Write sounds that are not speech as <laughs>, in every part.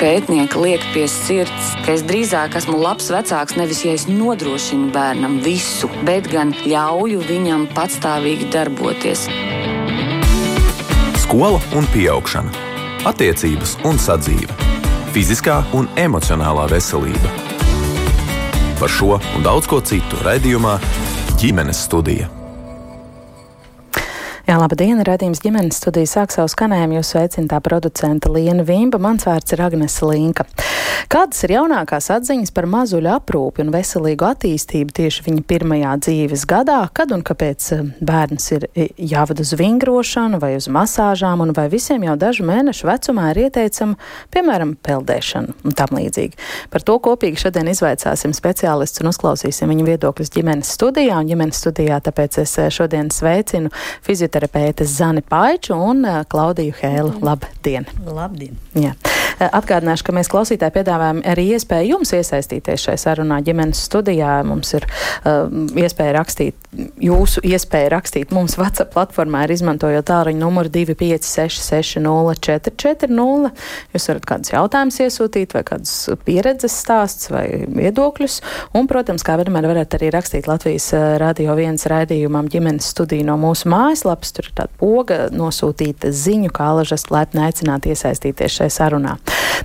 pētnieka liek pie sirds, ka es drīzāk esmu labs vecāks nevis ja es nodrošinu bērnam visu, bet gan ļauju viņam patstāvīgi darboties. Skola un augšana, attiecības un sadzīve, fiziskā un emocionālā veselība. Par šo un daudz ko citu raidījumā ģimenes studija. Jā, labdien! Radījums ģimenes studija sāk savu skanējumu. Jūs sveicināta producenta Liena Vimba. Mans vārds ir Agnese Linka. Kādas ir jaunākās atziņas par mazuļu aprūpi un veselīgu attīstību tieši viņa pirmajā dzīves gadā, kad un kāpēc eh, bērns ir eh, jāved uz vingrošanu vai uz masāžām, un vai visiem jau dažu mēnešu vecumā ir ieteicama, piemēram, peldēšana un tam līdzīgi. Par to kopīgi šodien izvaicāsim speciālistus un uzklausīsim viņu viedokļus ģimenes studijā, un ģimenes studijā tāpēc es eh, šodien sveicinu fizioterapeiti psihoterapeite Zani Paiču un Klaudiju Hēlu. Labdien! Labdien! Jā. Atgādināšu, ka mēs klausītāji piedāvājam arī iespēju jums iesaistīties šai sarunā ģimenes studijā. Mums ir uh, iespēja rakstīt, jūsu iespēja rakstīt mums WhatsApp platformā ir izmantojot tālruņa numuru 256-60-440. Jūs varat kādus jautājumus iesūtīt vai kādus pieredzes stāsts vai viedokļus. Un, protams, kā vienmēr varat arī rakstīt Latvijas uh, Radio 1 raidījumam ģimenes studiju no mūsu mājaslapas. Tur ir tāda poga nosūtīta ziņu, kā alažas laipni aicināt iesaistīties šai sarunā.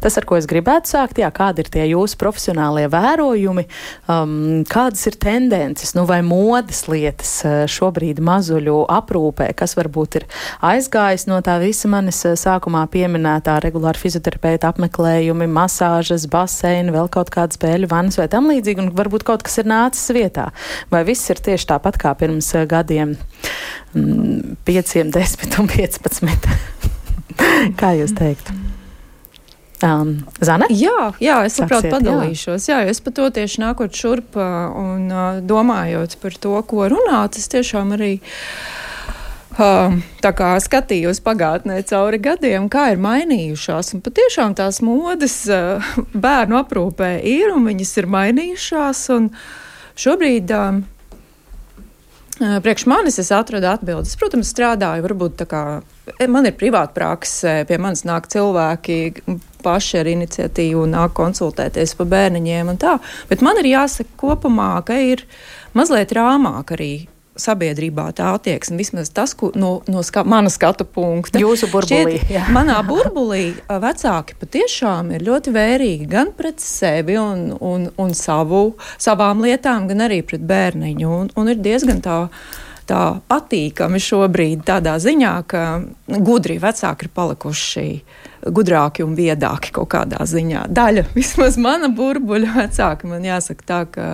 Tas, ar ko es gribētu sākt, jā, kādi ir tie jūsu profesionālie vērojumi, um, kādas ir tendences, nu vai modes lietas uh, šobrīd mazuļu aprūpē, kas varbūt ir aizgājis no tā visa manis uh, sākumā pieminētā regulāra fizioterapeita apmeklējumi, masāžas, baseini, vēl kaut kāda spēļu vanas vai tam līdzīgi, un varbūt kaut kas ir nācis vietā. Vai viss ir tieši tāpat kā pirms uh, gadiem? 5, 10 un 15. <laughs> Kā jūs teiktu? Um, Zana? Jā, jā, es labprāt padalīšos. Jā. jā, es pat to tieši nākot šurp un uh, domājot par to, ko runāt, es tiešām arī. Uh, tā kā skatījos pagātnē cauri gadiem, kā ir mainījušās. Un patiešām tās modes uh, bērnu aprūpē ir un viņas ir mainījušās. Šobrīd uh, Priekš manis es atradu atbildes. Protams, strādāju, varbūt tā kā e, man ir privāta prakse, pie manis nāk cilvēki paši ar iniciatīvu, nāk konsultēties par bērniņiem un tā. Bet man ir jāsaka kopumā, ka ir mazliet rāmāk arī sabiedrībā tā attieksme, vismaz tas, ko, no, no ska, mana skatu punkta. Jūsu burbulī. Šķiet, manā burbulī vecāki patiešām ir ļoti vērīgi gan pret sevi un, un, un savu, savām lietām, gan arī pret bērniņu. Un, un ir diezgan tā. Tā patīkami šobrīd tādā ziņā, ka gudri vecāki ir palikuši gudrāki un viedāki kaut kādā ziņā. Daļa, <laughs> vismaz mana burbuļa vecāka, man jāsaka tā, ka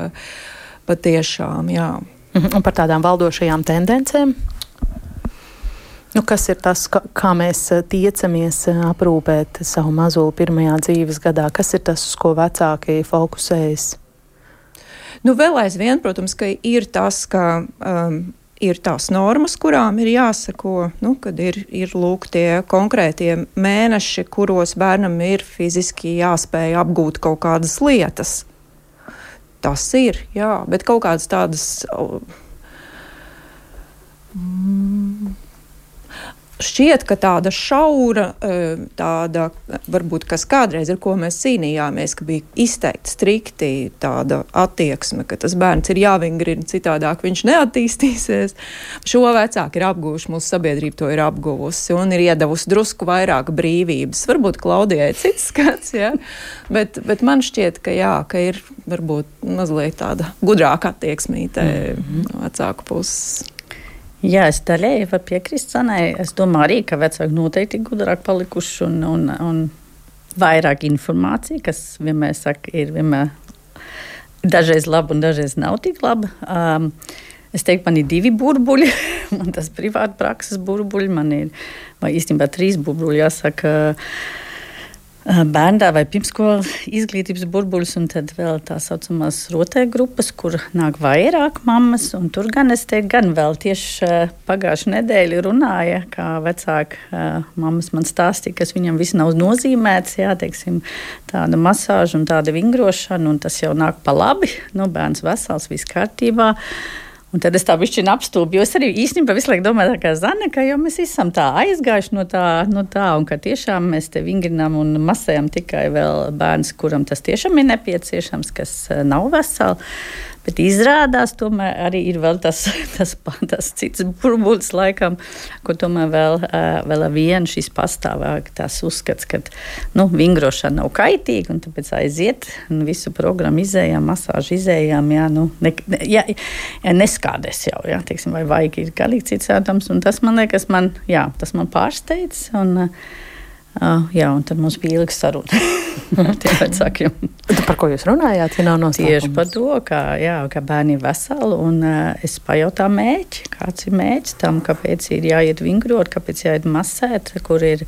patiešām, jā. Mhm, un par tādām valdošajām tendencēm? Nu, kas ir tas, kā, kā mēs eh, tiecamies eh, aprūpēt savu mazuli pirmajā dzīves gadā? Kas ir tas, uz ko vecāki fokusējas? Nu, vēl aizvien, protams, ka ir tas, ka um, ir tās normas, kurām ir jāsako, nu, kad ir, ir lūk tie konkrētie mēneši, kuros bērnam ir fiziski jāspēj apgūt kaut kādas lietas. Tas ir, jā, bet kaut kādas tādas. Mm, šķiet, ka tāda šaura, e, tāda varbūt kas kādreiz ar ko mēs cīnījāmies, ka bija izteikti strikti tāda attieksme, ka tas bērns ir jāvingrina, citādāk viņš neattīstīsies. Šo vecāki ir apguvuši, mūsu sabiedrība to ir apguvusi un ir iedavusi drusku vairāk brīvības. Varbūt Klaudijai cits skats, ja? bet, bet man šķiet, ka jā, ka ir varbūt mazliet tāda gudrāka attieksmīte mm -hmm. no vecāku puses. Jā, es daļēji varu piekrist Sanai. Es domāju arī, ka vecāki noteikti ir gudrāk palikuši un, un, un vairāk informācija, kas vienmēr saka, ir vienmēr dažreiz laba un dažreiz nav tik laba. Um, es teiktu, man ir divi burbuļi. <laughs> man tas privāti prakses burbuļi, man ir, īstenībā trīs burbuļi jāsaka. Uh, bērnā vai pirmsskolas izglītības burbuļus, un tad vēl tā saucamās rotēju grupas, kur nāk vairāk mammas. Tur gan es teiktu, gan vēl tieši pagājušā nedēļa runāja, kā vecāka mammas man stāstīja, kas viņam viss nav nozīmēts, jā, teiksim, tāda masāža un tāda vingrošana, un tas jau nāk pa labi, nu, bērns vesels, viss kārtībā. Un tad es tā bišķiņu apstulbu, jo es arī īstenībā visu laiku domāju, kā Zane, ka jau mēs esam tā aizgājuši no tā, no tā un ka tiešām mēs te vingrinām un masējam tikai vēl bērns, kuram tas tiešām ir nepieciešams, kas eh, nav veseli. Bet izrādās, tomēr arī ir vēl tas, <laughs> tas, tas cits burbulis, laikam, ko tomēr vēl, vēl ar vienu šis pastāvāk tas uzskats, ka nu, vingrošana nav kaitīga, un tāpēc aiziet un visu programmu izējām, masāžu izējām, jā, nu, ne, jā, jā, neskādēs jau, jā, teiksim, vai vajag ir galīgi cits ēdams, un tas man liekas, man, jā, tas man pārsteidz, un, uh, jā, un tad mums bija ilga saruna. ar <laughs> tiem vecākiem. Par ko jūs runājāt? Ja Tieši par to, ka, jā, ka bērni ir veseli. Un, uh, es pajautāju mērķi, kāds ir mērķis tam, kāpēc ir jāiet vingrot, kāpēc jāiet masēt, kur ir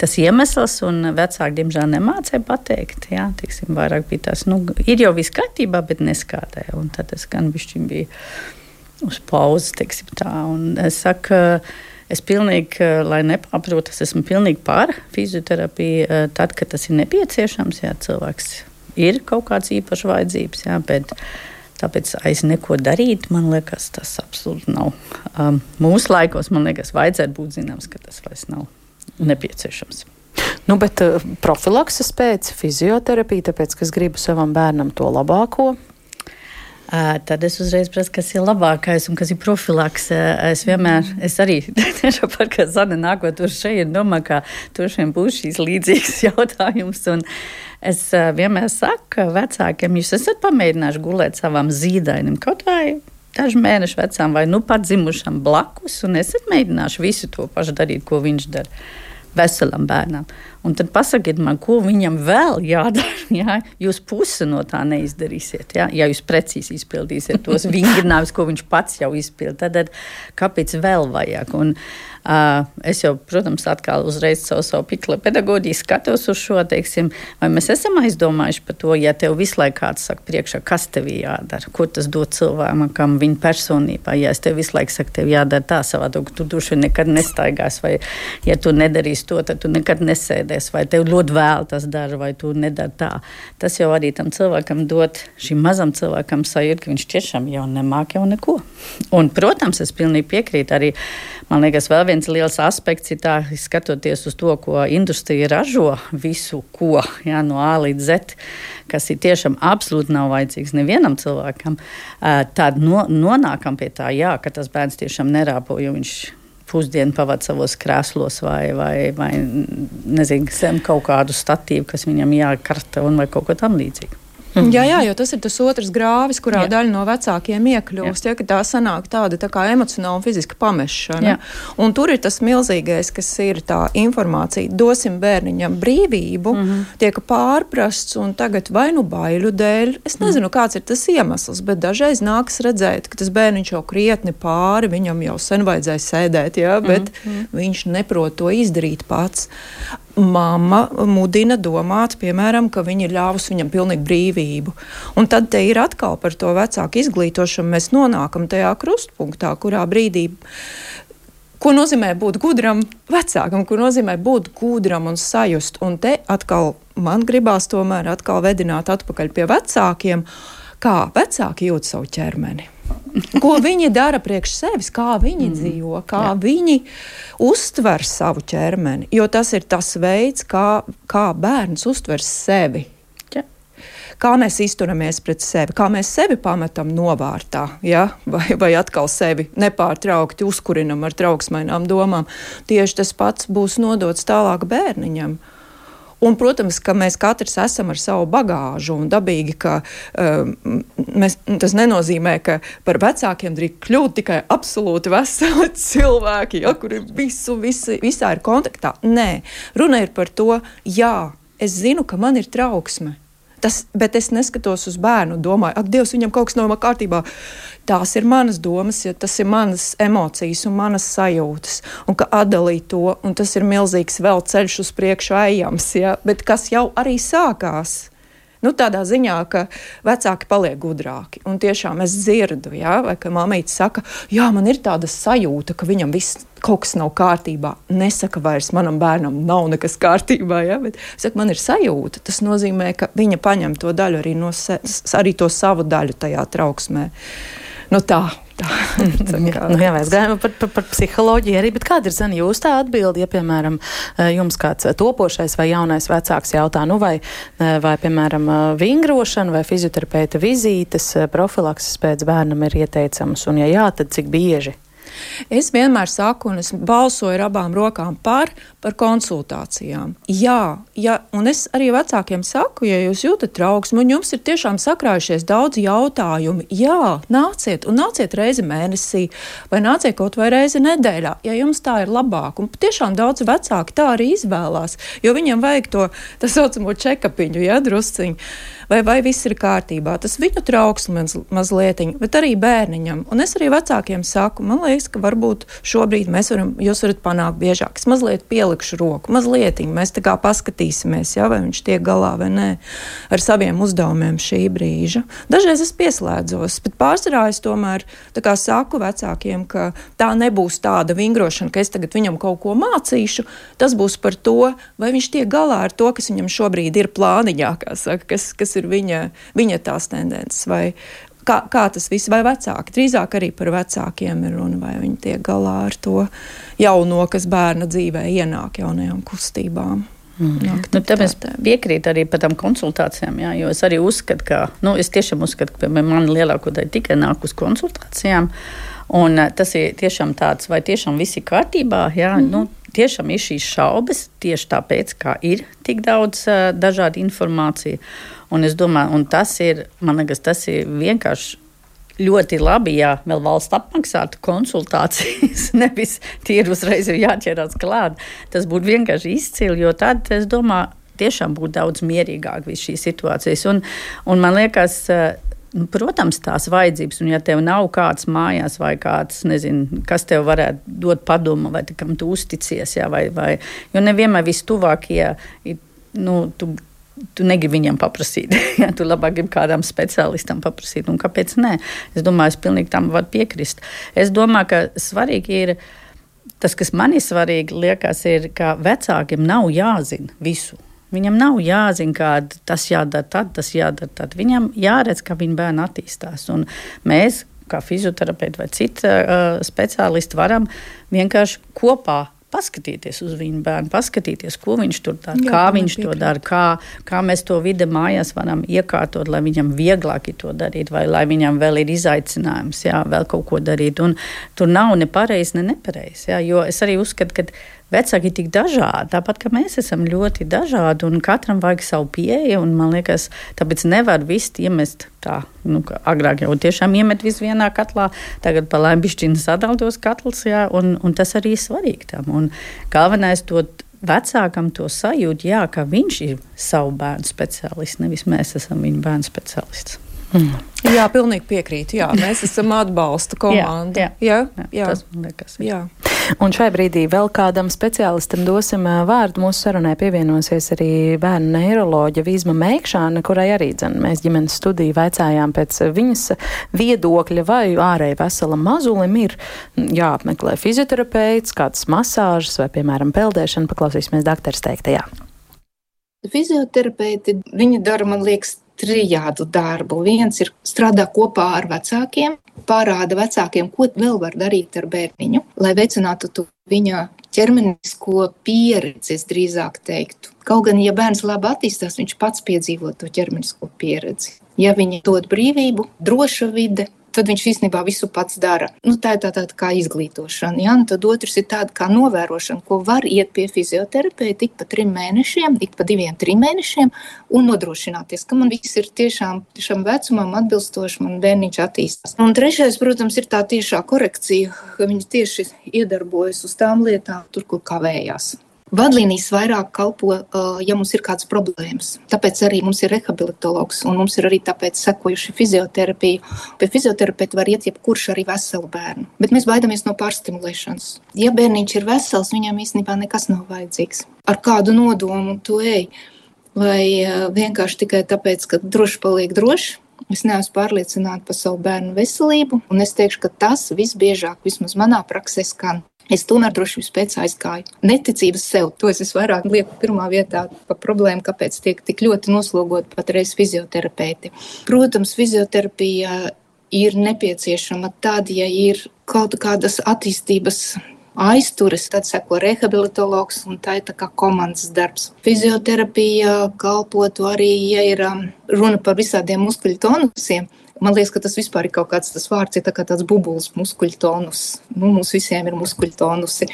tas iemesls. Un vecāki, diemžēl, nemācīja pateikt. Jā, tiksim, vairāk bija tas, nu, ir jau viss kārtībā, bet neskādē. Un tad es gan biju uz pauzes, teiksim tā. Un es saku, uh, Es pilnīgi, eh, lai nepārprotu, es esmu pilnīgi par fizioterapiju, eh, tad, kad tas ir nepieciešams. Jā, cilvēks ir kaut kāds īpašs vajadzības, jā, bet tāpēc aiz neko darīt, man liekas, tas absolūti nav. Um, mūsu laikos, man liekas, vajadzētu būt zināms, ka tas vairs nav nepieciešams. Nu, bet uh, profilakses pēc fizioterapija, tāpēc, ka es gribu savam bērnam to labāko, Tad es uzreiz prasu, kas ir labākais un kas ir profilaks. Es vienmēr, es arī <laughs> tiešām par kā Zana nākot uz šeit, domāju, ka tur šiem būs šīs līdzīgas <laughs> jautājums. Un es vienmēr saku vecākiem, jūs esat pamēģinājuši gulēt savam zīdainim kaut vai dažu mēnešu vecām vai nu pat dzimušam blakus, un esat mēģinājuši visu to pašu darīt, ko viņš dara veselam bērnam. Un tad pasakiet man, ko viņam vēl jādara. <laughs> Jā? Jūs pusi no tā neizdarīsiet. Jā? Ja jūs precīzi izpildīsiet tos <laughs> vingrinājumus, ko viņš pats jau izpildīja, tad kāpēc vēl vajag? Un, Uh, es jau, protams, atkal uzreiz savu, savu pikla pedagoģiju skatos uz šo, teiksim, vai mēs esam aizdomājuši par to, ja tev visu laiku kāds saka priekšā, kas tev jādara, ko tas dod cilvēkam, kam viņa personībā. Ja es tev visu laiku saku, tev jādara tā savādāk, tu duši nekad nestaigās, vai ja tu nedarīsi to, tad tu nekad nesēdēsi, vai tev ļoti vēl tas dara, vai tu nedari tā. Tas jau arī tam cilvēkam dod, šim mazam cilvēkam sajūta, ka viņš tiešām jau nemāk jau neko. Un, protams, es pilnīgi piekrītu arī, man liekas, vēl viens liels aspekts ir tā, skatoties uz to, ko industrija ražo, visu, ko jā, no A līdz Z, kas ir tiešām absolūti nav vajadzīgs nevienam cilvēkam, tad no, nonākam pie tā, jā, ka tas bērns tiešām nerāpo, jo viņš pusdienu pavadīja savos krēslos vai, vai, vai nezinu, zem kaut kādu statīvu, kas viņam jākarta un vai kaut ko tam līdzīgu. Mm. Jā, jā, jo tas ir tas otrs grāvis, kurā jā. daļa no vecākiem iekļūst. Ja, tā sanāk tāda tā kā emocionāla un fiziska pamešana. Jā. Un tur ir tas milzīgais, kas ir tā informācija. Dosim bērniņam brīvību, mm -hmm. tiek pārprasts un tagad vai nu baiļu dēļ. Es nezinu, mm. kāds ir tas iemesls, bet dažreiz nāks redzēt, ka tas bērniņš jau krietni pāri, viņam jau sen vajadzēja sēdēt, ja, bet mm -hmm. viņš neprot to izdarīt pats mamma mudina domāt, piemēram, ka viņa ir ļāvusi viņam pilnīgi brīvību. Un tad te ir atkal par to vecāku izglītošanu. Mēs nonākam tajā krustpunktā, kurā brīdī. Ko nozīmē būt gudram vecākam, ko nozīmē būt gudram un sajust. Un te atkal man gribās tomēr atkal vedināt atpakaļ pie vecākiem, kā vecāki jūt savu ķermeni. Ko viņi dara priekš sevis, kā viņi mm. dzīvo, kā Jā. viņi uztver savu ķermeni. Jo tas ir tas veids, kā, kā bērns uztver sevi. Jā. Kā mēs izturamies pret sevi, kā mēs sevi pametam novārtā, ja? vai, vai atkal sevi nepārtraukti uzkurinam ar trauksmainām domām. Tieši tas pats būs nodots tālāk bērniņam. Un, protams, ka mēs katrs esam ar savu bagāžu un dabīgi, ka um, mēs, tas nenozīmē, ka par vecākiem drīz kļūt tikai absolūti veseli <laughs> cilvēki, ja, kuri visu, visu, visā ir kontaktā. Nē, runa ir par to, jā, es zinu, ka man ir trauksme. Tas, bet es neskatos uz bērnu, domāju, ak, Dievs, viņam kaut kas nav kārtībā. Tās ir manas domas, ja tas ir manas emocijas un manas sajūtas. Un ka atdalīt to, un tas ir milzīgs vēl ceļš uz priekšu ejams, ja, bet kas jau arī sākās. Nu, tādā ziņā, ka vecāki paliek gudrāki. Un tiešām es dzirdu, ja, vai ka mamīte saka, jā, man ir tāda sajūta, ka viņam viss kaut kas nav kārtībā. Nesaka vairs manam bērnam, nav nekas kārtībā, ja, bet saka, man ir sajūta. Tas nozīmē, ka viņa paņem to daļu arī, no se, arī to savu daļu tajā trauksmē. Nu tā, <laughs> nu, jā, mēs gājām par, par, par psiholoģiju arī, bet kāda ir zina jūs tā atbildi, ja, piemēram, eh, jums kāds topošais vai jaunais vecāks jautā, nu vai, eh, vai piemēram, vingrošana vai fizioterapeita vizītes profilakses pēc bērnam ir ieteicams, un ja jā, tad cik bieži? Es vienmēr saku, un es balsoju ar abām rokām par, par konsultācijām. Jā, ja, un es arī vecākiem saku, ja jūs jūtat trauksmi, un jums ir tiešām sakrājušies daudz jautājumu, jā, nāciet, un nāciet reizi mēnesī, vai nāciet kaut vai reizi nedēļā, ja jums tā ir labāk. Un tiešām daudz vecāki tā arī izvēlās, jo viņiem vajag to tā saucamo čekapiņu, ja drusciņu vai, vai viss ir kārtībā. Tas viņu trauksmes mazliet, bet arī bērniņam. Un es arī vecākiem saku, man liekas, ka varbūt šobrīd mēs varam, jūs varat panākt biežāk. Es mazliet pielikšu roku, mazliet mēs tā kā paskatīsimies, ja, vai viņš tiek galā vai nē ar saviem uzdevumiem šī brīža. Dažreiz es pieslēdzos, bet pārsvarā es tomēr saku vecākiem, ka tā nebūs tāda vingrošana, ka es tagad viņam kaut ko mācīšu. Tas būs par to, vai viņš tiek galā ar to, kas viņam šobrīd ir plāniņā, saka, kas, kas ir viņa, viņa tās tendences. Vai, kā, kā tas viss, vai vecāki, drīzāk arī par vecākiem ir runa, vai viņi tiek galā ar to jauno, kas bērna dzīvē ienāk jaunajām kustībām. Mm. Nu, tāpēc piekrītu arī par tām konsultācijām, jā, jo es arī uzskatu, ka, nu, es tiešām uzskatu, ka man lielāko daļu tikai nāk uz konsultācijām. Un eh, tas ir tiešām tāds, vai tiešām viss ir kārtībā. Jā, mm nu, tiešām ir šīs šaubas tieši tāpēc, ka ir tik daudz uh, dažādu informāciju. Un es domāju, un tas ir, man liekas, tas ir vienkārši ļoti labi, ja vēl valsts apmaksātu konsultācijas, <laughs> nevis tīri uzreiz ir jāķerās klāt. Tas būtu vienkārši izcili, jo tad, es domāju, tiešām būtu daudz mierīgāk viss šīs situācijas. Un, un man liekas, Nu, protams, tās vajadzības, un ja tev nav kāds mājās vai kāds, nezinu, kas tev varētu dot padomu, vai kam tu uzticies, jā, vai, vai, jo nevienmēr vistuvākie ir, nu, tu, tu negribi viņiem paprasīt. <laughs> ja, tu labāk gribi kādam speciālistam paprasīt, un kāpēc nē? Es domāju, es pilnīgi tam varu piekrist. Es domāju, ka svarīgi ir. Tas, kas man ir svarīgi, liekas, ir, ka vecākiem nav jāzina visu. Viņam nav jāzina, kā tas jādara, tad tas jādara. Tad. Viņam jāredz, kā viņa bērni attīstās. Un mēs, kā fizioterapeiti vai citi uh, speciālisti, varam vienkārši kopā paskatīties uz viņu bērnu, paskatīties, ko viņš tur dara, Jā, kā viņš piekrīt. to dara, kā, kā mēs to vidi mājās varam iekārtot, lai viņam vieglāk ir to darīt, vai lai viņam vēl ir izaicinājums, jā, vēl kaut ko darīt. Un tur nav ne pareizi, ne nepareizi. Jo es arī uzskatu, ka vecāki ir tik dažādi, tāpat kā mēs esam ļoti dažādi, un katram vajag savu pieeju. Man liekas, tāpēc nevar visu iemest tā. Nu, agrāk jau tiešām iemet visu vienā katlā, tagad pa lēmbišķiņu sadalītos katlus, jā, un, un tas arī ir svarīgi tam. Un galvenais to vecākam to sajūt, jā, ka viņš ir savu bērnu speciālists, nevis mēs esam viņa bērnu speciālists. Mm. Jā, pilnīgi piekrītu. Jā, mēs esam atbalsta komanda. jā, jā, jā, jā. tas man liekas. Jā. Un šai brīdī vēl kādam speciālistam dosim vārdu. Mūsu sarunai pievienosies arī bērnu neiroloģa Vīzma Meikšāna, kurai arī dzen, mēs ģimenes studiju vaicājām pēc viņas viedokļa, vai ārēji veselam mazulim ir jāapmeklē fizioterapeits, kādas masāžas vai, piemēram, peldēšana. Paklausīsimies dakteris teiktajā. Fizioterapeiti, viņi dara, man liekas, trijādu darbu. Viens ir strādā kopā ar vecākiem, parāda vecākiem, ko vēl var darīt ar bērniņu, lai veicinātu viņa ķermenisko pieredzi, drīzāk teiktu. Kaut gan, ja bērns labi attīstās, viņš pats piedzīvo to ķermenisko pieredzi. Ja viņi dod brīvību, droša vide, tad viņš īstenībā visu pats dara. Nu, tā ir tā, tā kā izglītošana. Ja? Un tad otrs ir tāda kā novērošana, ko var iet pie fizioterapeita ik pa trim mēnešiem, ik pa diviem, trim mēnešiem un nodrošināties, ka man viss ir tiešām šam vecumam atbilstoši, man bērniņš attīstās. Un trešais, protams, ir tā tiešā korekcija, ka viņi tieši iedarbojas uz tām lietām, tur, kur kavējās. Vadlīnijas vairāk kalpo, ja mums ir kādas problēmas. Tāpēc arī mums ir rehabilitologs un mums ir arī tāpēc sekojuši fizioterapiju. Pie fizioterapeita var iet jebkurš arī veselu bērnu. Bet mēs baidāmies no pārstimulēšanas. Ja bērniņš ir vesels, viņam īstenībā nekas nav vajadzīgs. Ar kādu nodomu tu ej? Vai vienkārši tikai tāpēc, ka droši paliek droši, Es neesmu pārliecināta par savu bērnu veselību, un es teikšu, ka tas visbiežāk, vismaz manā praksē, skan. Es tomēr drošības pēc aizgāju. Neticības sev, to es vairāk lieku pirmā vietā par problēmu, kāpēc tiek tik ļoti noslogot patreiz fizioterapeiti. Protams, fizioterapija ir nepieciešama tad, ja ir kaut kādas attīstības aizturas, tad seko rehabilitologs, un tā ir tā kā komandas darbs. Fizioterapija kalpotu arī, ja ir um, runa par visādiem muskuļu tonusiem. Man liekas, ka tas vispār ir kaut kāds tas vārds, ir tā kā tāds bubulis, muskuļtonus. Nu, mums visiem ir muskuļtonusi.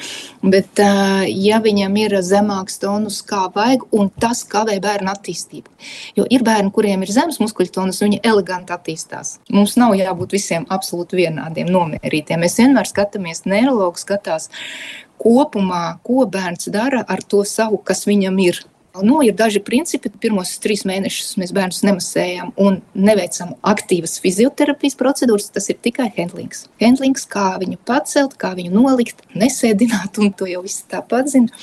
Bet, ja viņam ir zemāks tonus, kā vajag, un tas kavē bērnu attīstību. Jo ir bērni, kuriem ir zems muskuļtonus, viņi eleganti attīstās. Mums nav jābūt visiem absolūti vienādiem, nomierītiem. Mēs vienmēr skatāmies, neiroloģis skatās kopumā, ko bērns dara ar to savu, kas viņam ir. Nu, ir daži principi. Pirmos trīs mēnešus mēs bērnus nemasējam un neveicam aktīvas fizioterapijas procedūras. Tas ir tikai handlings. Handlings, kā viņu pacelt, kā viņu nolikt, nesēdināt, un to jau viss tāpat zina.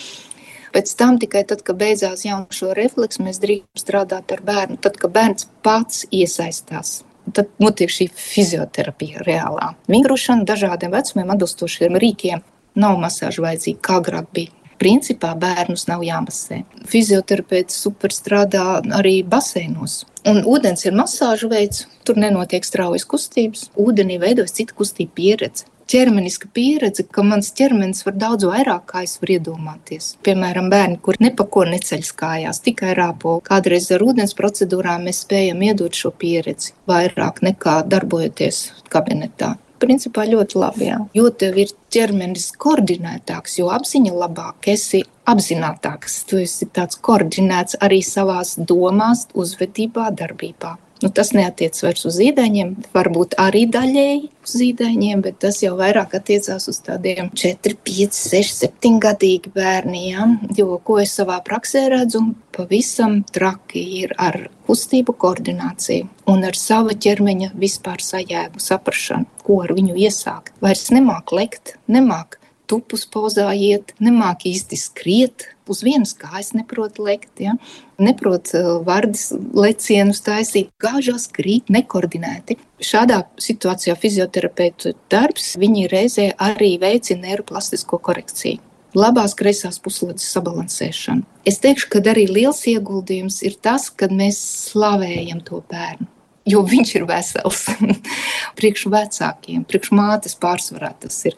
Pēc tam tikai tad, kad beidzās jaunošo refleksu, mēs drīkstām strādāt ar bērnu. Tad, kad bērns pats iesaistās, tad notiek šī fizioterapija reālā. Vingrošana dažādiem vecumiem atbilstošiem rīkiem. Nav masāža vajadzīga, kā agrāk bija principā bērnus nav jāmasē. Fizioterapeits super strādā arī baseinos. Un ūdens ir masāžu veids, tur nenotiek straujas kustības. Ūdenī veidojas cita kustība pieredze ķermeniska pieredze, ka mans ķermenis var daudz vairāk, kā es varu iedomāties. Piemēram, bērni, kur nepako neceļas kājās, tikai rāpo. Kādreiz ar ūdens procedūrām mēs spējam iedot šo pieredzi vairāk nekā darbojoties kabinetā principā ļoti labi. Jā. Jo tev ir ķermenis koordinētāks, jo apziņa labāk, esi apzinātāks. Tu esi tāds koordinēts arī savās domās, uzvedībā, darbībā. Nu, tas neatiecas vairs uz zīdaiņiem, varbūt arī daļēji uz zīdaiņiem, bet tas jau vairāk attiecās uz tādiem 4, 5, 6, 7 gadīgiem bērniem. Jo, ko es savā praksē redzu, pavisam traki ir ar kustību koordināciju un ar sava ķermeņa vispār sajēgu, saprašanu, ko ar viņu iesākt. Vairs nemāk lekt, nemāk tupus pozā iet, nemāk īsti skriet, uz vienas kājas neprot lekt, ja? neprot uh, vārdas lecienus taisīt, gāžās krīt nekoordinēti. Šādā situācijā fizioterapeitu darbs viņi reizē arī veicina neiroplastisko korekciju. Labās kreisās puslodes sabalansēšanu. Es teikšu, ka arī liels ieguldījums ir tas, kad mēs slavējam to bērnu jo viņš ir vesels. <laughs> priekš vecākiem, priekš mātes pārsvarā tas ir.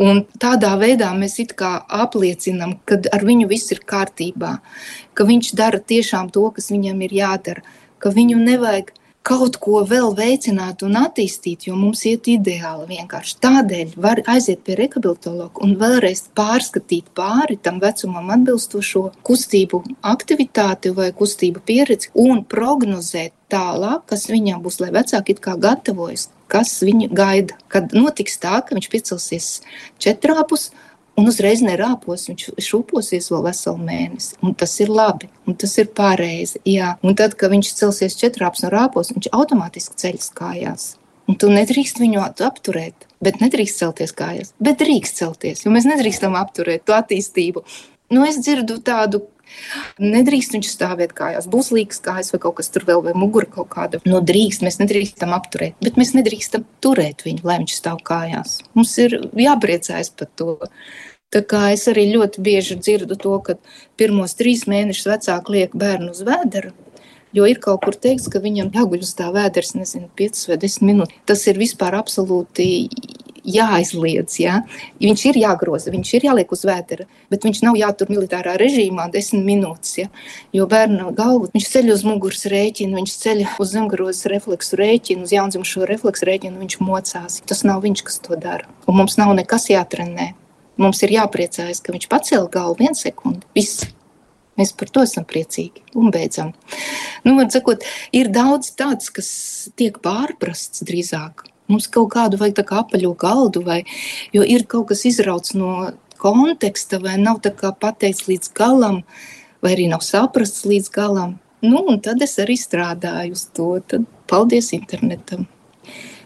Un tādā veidā mēs apliecinam, ka ar viņu viss ir kārtībā, ka viņš dara tiešām to, kas viņam ir jādara, ka viņu nevajag kaut ko vēl veicināt un attīstīt, jo mums iet ideāli vienkārši. Tādēļ var aiziet pie rehabilitologa un vēlreiz pārskatīt pāri tam vecumam atbilstošo kustību aktivitāti vai kustību pieredzi un prognozēt tālāk, kas viņam būs, lai vecāki it kā gatavojas, kas viņu gaida. Kad notiks tā, ka viņš piecelsies četrāpus, un uzreiz nerāpos. Viņš šūposies vēl veselu mēnesi. Un tas ir labi, un tas ir pareizi. Jā. Un tad, kad viņš celsies četrāps un rāpos, viņš automātiski ceļas kājās. Un tu nedrīkst viņu apturēt, bet nedrīkst celties kājās. Bet drīkst celties, jo mēs nedrīkstam apturēt to attīstību. Nu, es dzirdu tādu Nedrīkst viņš stāvēt kājās, būs līgas kājas vai kaut kas tur vēl, vai mugura kaut kāda. No drīkst, mēs nedrīkstam apturēt, bet mēs nedrīkstam turēt viņu, lai viņš stāv kājās. Mums ir jāpriecājas par to. Tā kā es arī ļoti bieži dzirdu to, ka pirmos trīs mēnešus vecāki liek bērnu uz vēdera. Jo ir kaut kur teikts, ka viņam jāguļ uz tā vēders, nezinu, 5 vai 10 minūtes. Tas ir vispār absolūti jāaizliedz. Ja? Viņš ir jāgroza, viņš ir jāliek uz vēdera, bet viņš nav jātur militārā režīmā desmit minūtes. Ja? Jo bērna galvu viņš ceļ uz muguras rēķinu, viņš ceļ uz zemgrozes refleksu rēķinu, uz jaundzimušo refleksu rēķinu, viņš mocās. Tas nav viņš, kas to dara. Un mums nav nekas jātrenē. Mums ir jāpriecājas, ka viņš pacēla galvu vienu sekundi. Viss. Mēs par to esam priecīgi. Un beidzam. Nu, sakot, ir daudz tāds, kas tiek pārprasts drīzāk. Mums kaut kādu vajag tā kā apaļo galdu, vai, jo ir kaut kas izrauts no konteksta, vai nav tā kā pateikts līdz galam, vai arī nav saprasts līdz galam. Nu, un tad es arī strādāju uz to. Tad paldies internetam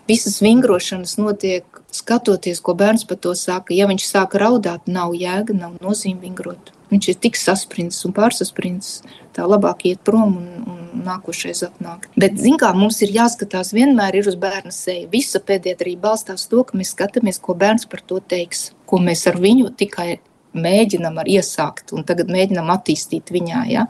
visas vingrošanas notiek skatoties, ko bērns par to saka. Ja viņš sāk raudāt, nav jēga, nav nozīme vingrot. Viņš ir tik saspringts un pārsaspringts, tā labāk iet prom un, un nākošais atnāk. Bet, zin kā, mums ir jāskatās vienmēr ir uz bērna seju. Visa pēdējā balstās to, ka mēs skatāmies, ko bērns par to teiks, ko mēs ar viņu tikai mēģinam ar iesākt un tagad mēģinam attīstīt viņā. Ja,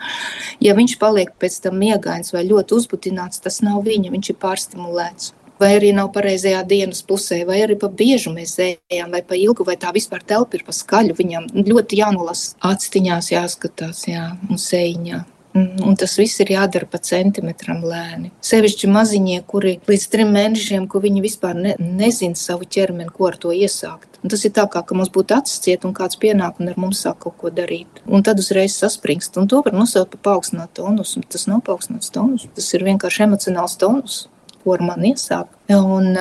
ja viņš paliek pēc tam miegains vai ļoti uzbudināts, tas nav viņa, viņš ir pārstimulēts vai arī nav pareizajā dienas pusē, vai arī pa biežu mēs ejam, vai pa ilgu, vai tā vispār telpa ir pa skaļu. Viņam ļoti jānolasa actiņās, jāskatās, jā, un sēņā. Un tas viss ir jādara pa centimetram lēni. Sevišķi maziņie, kuri līdz trim mēnešiem, ko viņi vispār ne, nezina savu ķermeni, ko ar to iesākt. Un tas ir tā, kā ka mums būtu acis ciet un kāds pienāk un ar mums sāk kaut ko darīt. Un tad uzreiz saspringst. Un to var nosaukt par paaugstinātu tonus. Tas nav paaugstināts tonus, tas ir vienkārši emocionāls tonus ko ar mani iesāk. Un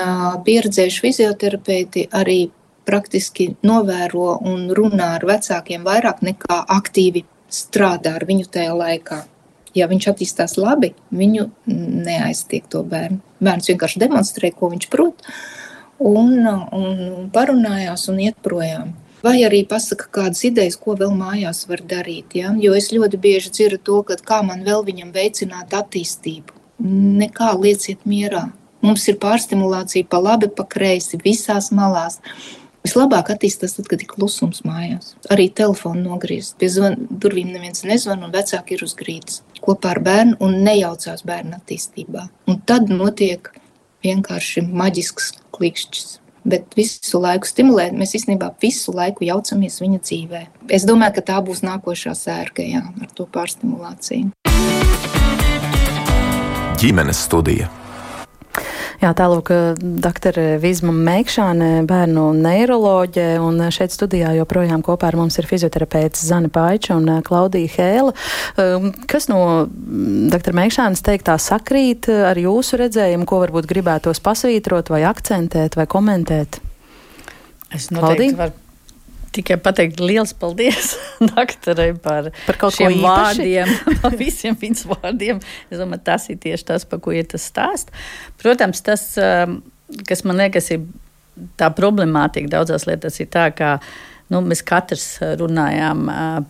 pieredzējuši fizioterapeiti arī praktiski novēro un runā ar vecākiem vairāk nekā aktīvi strādā ar viņu tajā laikā. Ja viņš attīstās labi, viņu neaiztiek to bērnu. Bērns vienkārši demonstrē, ko viņš prot, un, un parunājās un iet projām. Vai arī pasaka kādas idejas, ko vēl mājās var darīt. Ja? Jo es ļoti bieži dzirdu to, ka kā man vēl viņam veicināt attīstību nekā lieciet mierā. Mums ir pārstimulācija pa labi, pa kreisi, visās malās. Vislabāk attīstās tad, kad ir klusums mājās. Arī telefonu nogriezt. Pie zvan, durvīm neviens nezvan, un vecāki ir uz grīdas kopā ar bērnu un nejaucās bērnu attīstībā. Un tad notiek vienkārši maģisks klikšķis. Bet visu laiku stimulēt, mēs īstenībā visu laiku jaucamies viņa dzīvē. Es domāju, ka tā būs nākošā sērga jā, ar to pārstimulāciju ģimenes studija. Jā, tālāk, doktora Vizma Meikšāne, bērnu neiroloģe, un šeit studijā joprojām kopā ar mums ir fizioterapeits Zana Paiča un Klaudija Hēla. Um, kas no doktora Meikšānes teiktā sakrīt ar jūsu redzējumu, ko varbūt gribētos pasvītrot vai akcentēt vai komentēt? Es noteikti varu tikai pateikt liels paldies <laughs> doktorai par, par šiem vārdiem, <laughs> par visiem viņas vārdiem. Es domāju, tas ir tieši tas, par ko ir tas stāst. Protams, tas, um, kas man liekas, ir tā problemātika daudzās lietās, ir tā, ka nu, mēs katrs runājām uh,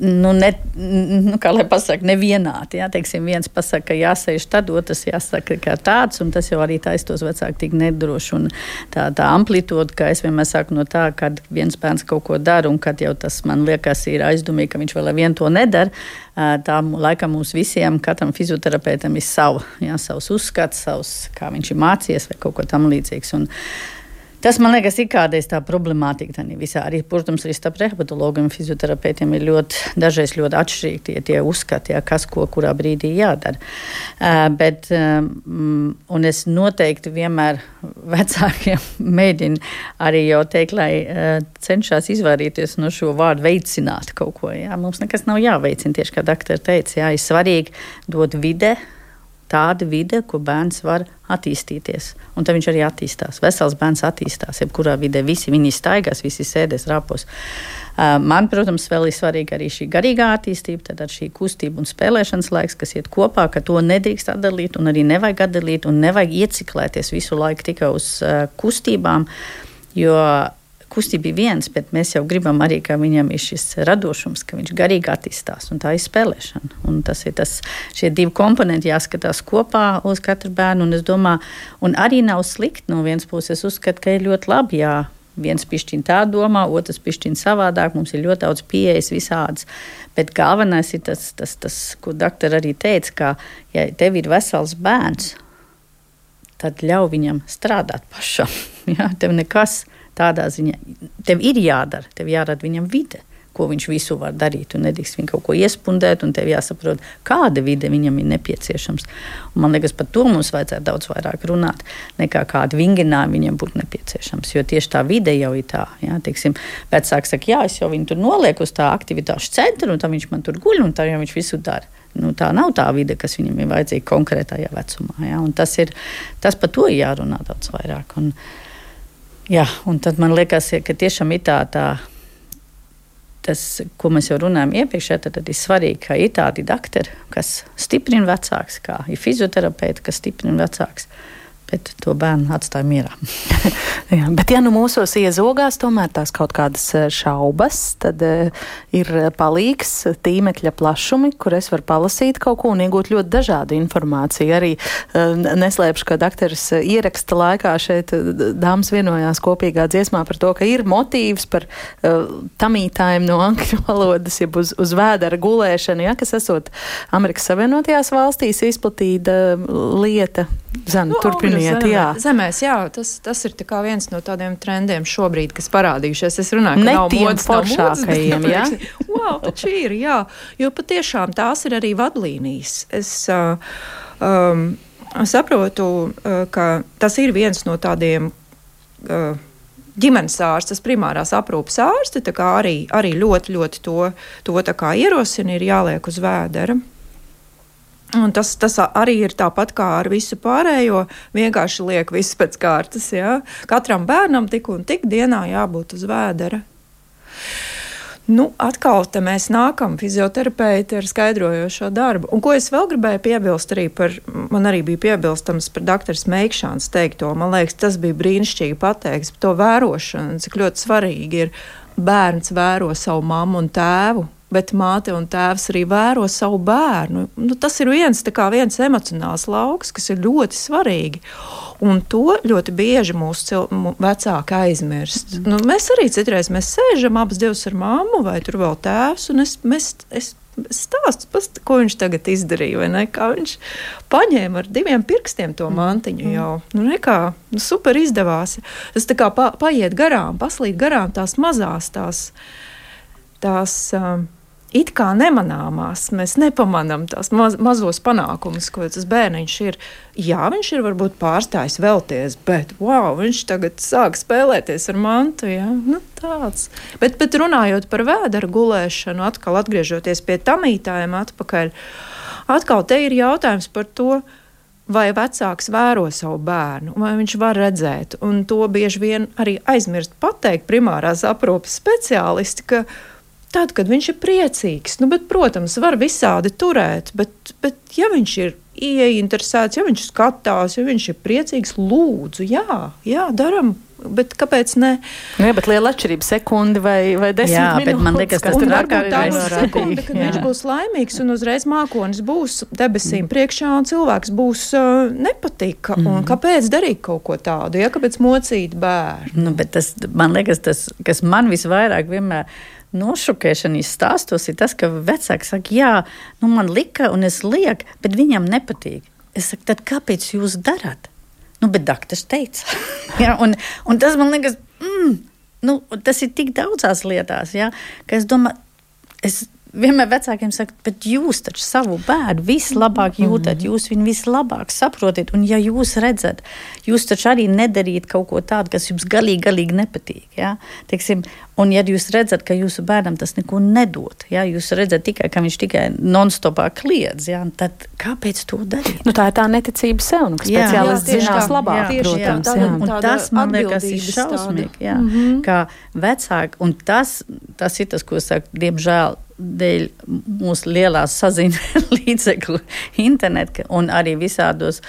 nu, ne, nu, kā lai pasakā, nevienādi. Jā, teiksim, viens pasakā, ka jāsēž tad, otrs jāsaka, ka tāds, un tas jau arī taisa tos vecāki tik nedroši. Un tā, tā amplitūda, kā es vienmēr saku, no tā, kad viens bērns kaut ko dara, un kad jau tas man liekas ir aizdomīgi, ka viņš vēl vien to nedara, tā laikam mums visiem, katram fizioterapeitam ir sava, jā, savs uzskats, savs, kā viņš ir mācījies vai kaut ko tam līdzīgs. Un, Tas man liekas, ir kādreiz tā problemātika. Tā visā arī, protams, arī starp rehabilitologiem un fizioterapeitiem ir ļoti, dažreiz ļoti atšķirīgi tie, tie uzskati, ja, kas ko kurā brīdī jādara. Uh, bet, um, un es noteikti vienmēr vecākiem <laughs> mēģinu arī jau teikt, lai uh, cenšas izvairīties no šo vārdu veicināt kaut ko. Ja. Mums nekas nav jāveicina, tieši kā doktor teica, jā, ir svarīgi dot vide tāda vide, kur bērns var attīstīties. Un tad viņš arī attīstās. Vesels bērns attīstās. Jebkurā vidē visi viņi staigās, visi sēdēs rāpos. Man, protams, vēl ir svarīga arī šī garīgā attīstība, tad šī kustība un spēlēšanas laiks, kas iet kopā, ka to nedrīkst atdalīt un arī nevajag atdalīt un nevajag ieciklēties visu laiku tikai uz kustībām. Jo kustība ir viens, bet mēs jau gribam arī, ka viņam ir šis radošums, ka viņš garīgi attīstās, un tā ir spēlēšana. Un tas ir tas, šie divi komponenti jāskatās kopā uz katru bērnu, un es domāju, un arī nav slikti no vienas puses, uzskat, ka ir ļoti labi, jā, viens pišķiņš tā domā, otrs pišķiņš savādāk, mums ir ļoti daudz pieejas visādas, bet galvenais ir tas, tas, tas ko doktori arī teica, ka, ja tev ir vesels bērns, tad ļauj viņam strādāt pašam. <laughs> Jā, tev nekas Tādā ziņā tev ir jādara, tev jārada viņam vide ko viņš visu var darīt. Un nedrīkst viņu kaut ko iespundēt, un tev jāsaprot, kāda vide viņam ir nepieciešams. Un man liekas, par to mums vajadzētu daudz vairāk runāt, nekā kāda vingrinājuma viņam būtu nepieciešams. Jo tieši tā vide jau ir tā. Jā, teiksim, vecāks saka, jā, es jau viņu tur nolieku uz tā aktivitāšu centru, un tā viņš man tur guļ, un tā jau viņš visu dara. Nu, tā nav tā vide, kas viņam ir vajadzīga konkrētajā vecumā. Jā, tas ir tas par to jārunā daudz vairāk. Un, Jā, un tad man liekas, ka tiešām ir tā, tā tas, ko mēs jau runājam iepriekš, tad, tad ir svarīgi, ka ir tādi doktori, kas stiprina vecāks, kā ir fizioterapeiti, kas stiprina vecāks bet to bērnu atstāja mierā. <laughs> Jā, bet, ja nu mūsos iezogās tomēr tās kaut kādas eh, šaubas, tad uh, ir palīgs tīmekļa plašumi, kur es varu palasīt kaut ko un iegūt ļoti dažādu informāciju. Arī uh, neslēpšu, ka dakteris ieraksta laikā šeit dāmas vienojās kopīgā dziesmā par to, ka ir motīvs par uh, tamītājiem no <laughs> angļu valodas, jeb uz, uz vēdera gulēšanu, ja, kas esot Amerikas Savienotajās valstīs izplatīta lieta Zana, nu, turpiniet, jā. Zemēs, jā, tas, tas ir viens no tādiem trendiem šobrīd, kas parādījušies. Es runāju, ka nav modas foršākajiem, jā. wow, taču ir, jā, jo patiešām tās ir arī vadlīnijas. Es, uh, um, saprotu, uh, ka tas ir viens no tādiem. Uh, ģimenes ārsts, tas primārās aprūpes ārste, arī, arī ļoti, ļoti to, to ierosina, ir jāliek uz vēdera. Un tas, tas arī ir tāpat kā ar visu pārējo. Vienkārši liek visu pēc kārtas. Ja? Katram bērnam tik un tik dienā jābūt uz vēdera. Nu, atkal te mēs nākam, fizioterapeiti ar skaidrojošo darbu. Un ko es vēl gribēju piebilst, arī par, man arī bija piebilstams par doktora Meikšāns teikto. Man liekas, tas bija brīnišķīgi pateikts par to vērošanu, cik ļoti svarīgi ir bērns vēro savu mammu un tēvu bet māte un tēvs arī vēro savu bērnu. Nu, tas ir viens, viens emocionāls lauks, kas ir ļoti svarīgi. Un to ļoti bieži mūsu vecāki aizmirst. Mm. Nu, mēs arī citreiz mēs sēžam abas divas ar mammu vai tur vēl tēvs, un es, mēs, es stāstu, past, ko viņš tagad izdarīja. Kā viņš paņēma ar diviem pirkstiem to mantiņu mm. jau. Nu, nekā, nu, super izdevās. Tas tā kā pa, paiet garām, paslīd garām tās mazās, tās, tās um, it kā nemanāmās, mēs nepamanām tās maz, mazos panākumus, ko tas bērniņš ir. Jā, viņš ir varbūt pārstājis vēlties, bet wow, viņš tagad sāk spēlēties ar mantu. Ja? Nu, tāds. Bet, bet runājot par vēdera gulēšanu, atkal atgriežoties pie tamītājiem atpakaļ, atkal te ir jautājums par to, vai vecāks vēro savu bērnu, vai viņš var redzēt. Un to bieži vien arī aizmirst pateikt primārās aprūpes speciālisti, ka Tad, kad viņš ir priecīgs, nu, bet, protams, var visādi turēt, bet, bet ja viņš ir ieinteresēts, ja viņš skatās, ja viņš ir priecīgs, lūdzu, jā, jā daram. Bet kāpēc ne? Nu, jā, bet liela atšķirība sekundi vai, vai desmit jā, minūtes. Man liekas, tas ir ārkārtīgi sekunde, kad jā. viņš būs laimīgs un uzreiz mākonis būs debesīm mm. priekšā un cilvēks būs uh, nepatika. Mm. Un kāpēc darīt kaut ko tādu? Ja, kāpēc mocīt bērnu? Nu, tas, man liekas, tas, kas man visvairāk vienmēr nošokēšanas stāstos ir tas, ka vecāki saka, jā, nu man lika un es lieku, bet viņam nepatīk. Es saku, tad kāpēc jūs darāt? Nu, bet doktors teica. <laughs> ja, un, un tas man liekas, mm, nu, tas ir tik daudzās lietās, ja, ka es domāju, es vienmēr vecākiem saka, bet jūs taču savu bērnu vislabāk jūtat, mm -hmm. jūs viņu vislabāk saprotat. Un, ja jūs redzat, jūs taču arī nedarīt kaut ko tādu, kas jums galīgi, galīgi nepatīk. Ja? Teiksim, un, ja jūs redzat, ka jūsu bērnam tas neko nedod, ja? jūs redzat tikai, ka viņš tikai non-stopā kliedz, ja? tad kāpēc to darīt? Nu, tā ir tā neticība sev, nu, ka speciālists zinās labāk. Jā, protams, jā. Jā. Un tas, man liekas, ir šausmīgi. Jā, mm -hmm. Kā vecāki, un tas, tas ir tas, ko saka, diemžēl dēļ mūsu lielās saziņas <laughs> līdzekļu, interneta un arī visādos.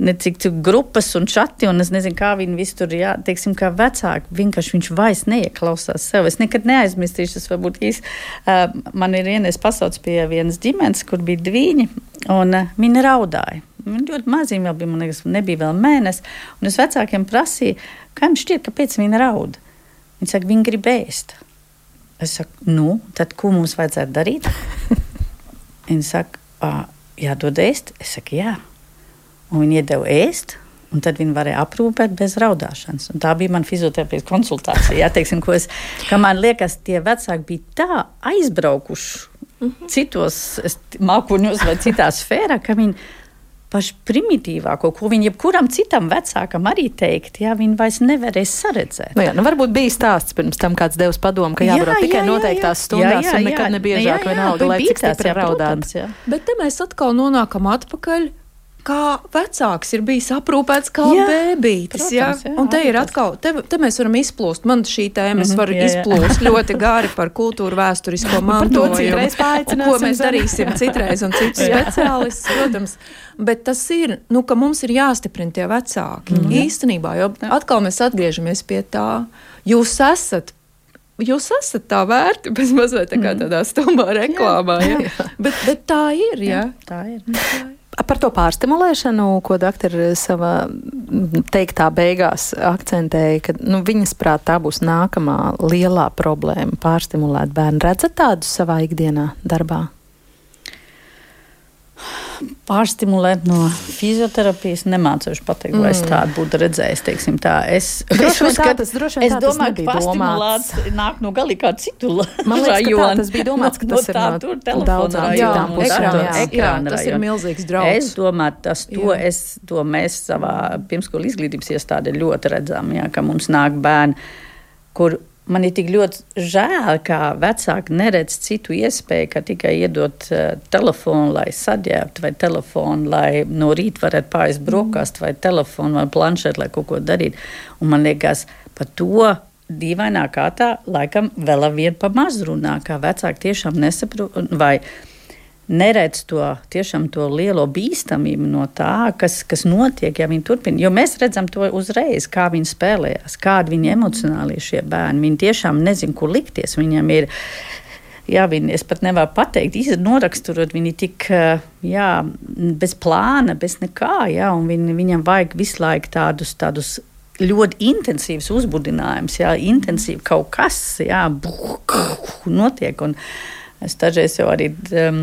Necik grupas un čati, un es nezinu, kā viņi visi tur, jā, teiksim, kā vecāki, vienkārši viņš vairs neieklausās sev. Es nekad neaizmirsīšu, tas varbūt īsti. Uh, man ir vienais pasauts pie vienas ģimenes, kur bija divi, un uh, viņi raudāja. Viņi ļoti maziņi vēl bija, man liekas, nebija vēl mēnesis, un es vecākiem prasīju, kā jums šķiet, kāpēc viņi raud. Viņi saka, viņi grib ēst. Es saku, nu, tad ko mums vajadzētu darīt? Viņa saka, jādod ēst. Es saku, jā. Un viņi iedeva ēst. Un tad viņi varēja aprūpēt bez raudāšanas. Un tā bija mana fizioterapijas konsultācija. Jā, teiksim, es, man liekas, tie vecāki bija tā aizbraukuši mm -hmm. citos mākoņos vai citā sfērā, ka viņi pašu primitīvāko, ko viņi jebkuram citam vecākam arī teikt, ja viņi vairs nevarēs saredzēt. Nu jā, nu varbūt bija stāsts pirms tam kāds devis padomu, ka jābrauc jā, tikai jā, noteiktās stundās jā, jā, un nekad nebiežāk vienalga, lai cik stipri raudāts. Bet te mēs atkal nonākam atpakaļ kā vecāks ir bijis aprūpēts kā jā, bēbītis. Protams, jā? Jā, un te ir atkal, te, te mēs varam izplūst. Man šī tēma, es mhm, varu jā, jā. izplūst ļoti gari par kultūru vēsturisko mantojumu. ko mēs darīsim citreiz un citus <laughs> speciālistus, protams. Bet tas ir, nu, ka mums ir jāstiprina tie vecāki. Mm -hmm. Īstenībā, jo atkal mēs atgriežamies pie tā, jūs esat jūs esat tā vērti, <laughs> bez mazliet tā kā mhm. tādā stumbā reklāmā. Jā, <laughs> jā. Bet, bet tā ir. Ja? Jā, tā ir. Tā ir. Par to pārstimulēšanu, ko doktori savā teiktā beigās akcentēja, ka nu, viņas prāt tā būs nākamā lielā problēma - pārstimulēt bērnu. Redzat tādus savā ikdienā darbā? Pārstimulēt no fizioterapijas. Nemācīšu pateikt, mm. vai es mm. tādu būtu redzējis. Teiksim, tā. Es, droši es, tā, tas, droši es domāju, ka pārstimulāts nāk no galīgi kā citu Man liekas, ka tā, tas bija domāts, ka tas no, ir no tā, daudz citām pusēm. Jā, jā, tas ir milzīgs draudz. Es domāju, tas to, es, to mēs savā pirmskolu izglītības iestādē ļoti redzam, jā, ka mums nāk bērni, kur Man ir tik ļoti žēl, ka vecāki neredz citu iespēju, kā tikai iedot uh, telefonu, lai saģērbtu, vai telefonu, lai no rīta varētu pāriest brokastu, vai telefonu, vai planšetu, lai kaut ko darītu. Un man liekas, par to dīvainā kārtā laikam vēl ar vienu pa maz runā, kā vecāki tiešām nesaprot, neredz to to lielo bīstamību no tā, kas, kas notiek, ja viņi turpina. Jo mēs redzam to uzreiz, kā viņi spēlējās, kādi viņi emocionāli ir šie bērni. Viņi tiešām nezin, kur likties. Viņam ir. Jā, viņi, es pat nevaru pateikt, noraksturot viņu tik jā, bez plāna, bez nekā. Jā, viņi, viņam vajag visu laiku tādus, tādus ļoti intensīvs uzbudinājums, jā, intensīvi kaut kas, jā, buh, notiek. Un, Es dažreiz jau arī um,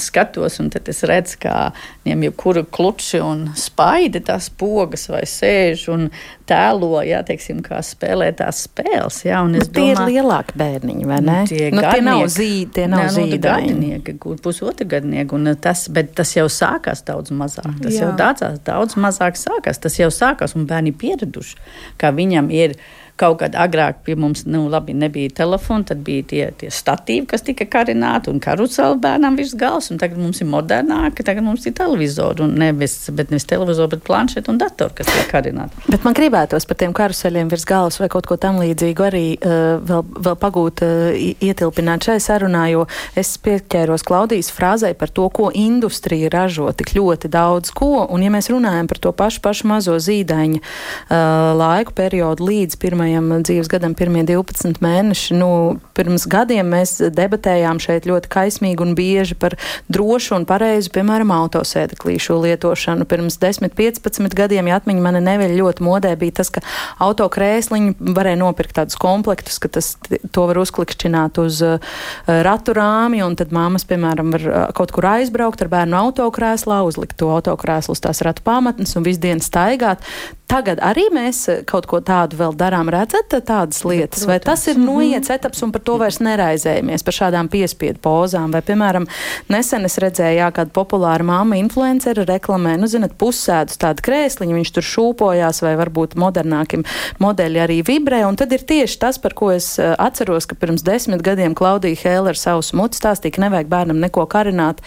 skatos, un tad es redzu, kā viņiem jau kuru kluči un spaidi tās pogas vai sēž un tēlo, jā, teiksim, kā spēlē tās spēles. Jā, nu, tie domā, ir lielāki bērniņi, vai ne? Tie, nu, tie nav zīdi, tie nav zīdi. Nu, gadinieki, kur pusotra gadnieki, un tas, bet tas jau sākās daudz mazāk. Tas jā. jau dācās daudz mazāk sākās. Tas jau sākās, un bērni pieraduši, kā viņam ir Kaut kad agrāk pie mums nu, labi, nebija telefona, tad bija tie, tie statīvi, kas tika karināti un karuseli bērnam virs galvas. Tagad mums ir modernāka, tagad mums ir televizori. Nevis, bet nevis televizori, bet planšeti un datori, kas tiek karināti. Bet man gribētos par tiem karuseļiem virs galvas vai kaut ko tam līdzīgu arī uh, vēl, vēl pagūt, uh, ietilpināt šai sarunā, jo es pieķēros Klaudijas frāzai par to, ko industrija ražo tik ļoti daudz ko. Un ja mēs runājam par to pašu, pašu mazo zīdaiņa uh, laiku periodu līdz pirmajai pirmajam dzīves gadam, pirmie 12 mēneši. Nu, pirms gadiem mēs debatējām šeit ļoti kaismīgi un bieži par drošu un pareizu, piemēram, autosēdeklīšu lietošanu. Pirms 10, 15 gadiem, ja atmiņa mani neveļ ļoti modē, bija tas, ka autokrēsliņi varēja nopirkt tādus komplektus, ka tas, to var uzklikšķināt uz uh, ratu rāmi, un tad māmas, piemēram, var uh, kaut kur aizbraukt ar bērnu autokrēslā, uzlikt to autokrēslu uz tās ratu pamatnes un visu dienu staigāt. Tagad arī mēs eh, kaut ko tādu vēl darām, redzat eh, tādas lietas, Protams. vai tas ir noiets etaps un par to vairs neraizējamies, par šādām piespiedu pozām, vai, piemēram, nesen es redzēju, jā, kāda populāra māma influencera reklamē, nu, zinat, pusēdus tādu krēsliņu, viņš tur šūpojās, vai varbūt modernākiem modeļi arī vibrē, un tad ir tieši tas, par ko es eh, atceros, ka pirms desmit gadiem Klaudija Hēlera savus mutus stāstīja, ka nevajag bērnam neko karināt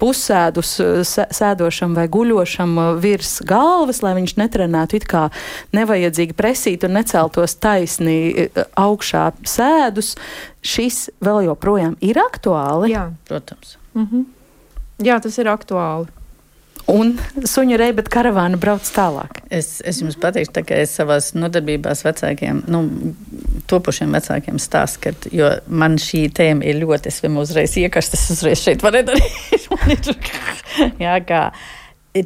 pusēdus sēdošam vai guļošam virs galvas, lai viņš netrenētu it kā nevajadzīgi presīt un neceltos taisni e, augšā sēdus, šis vēl joprojām ir aktuāli? Jā, protams. Mm -hmm. Jā, tas ir aktuāli. Un suņu reibet karavāna brauc tālāk. Es, es jums pateikšu, ka es savās nodarbībās vecākiem, nu, topošiem vecākiem stāstu, ka, jo man šī tēma ir ļoti, es vienmēr uzreiz iekastu, es uzreiz šeit varēju darīt. <laughs> <laughs> Jā, kā,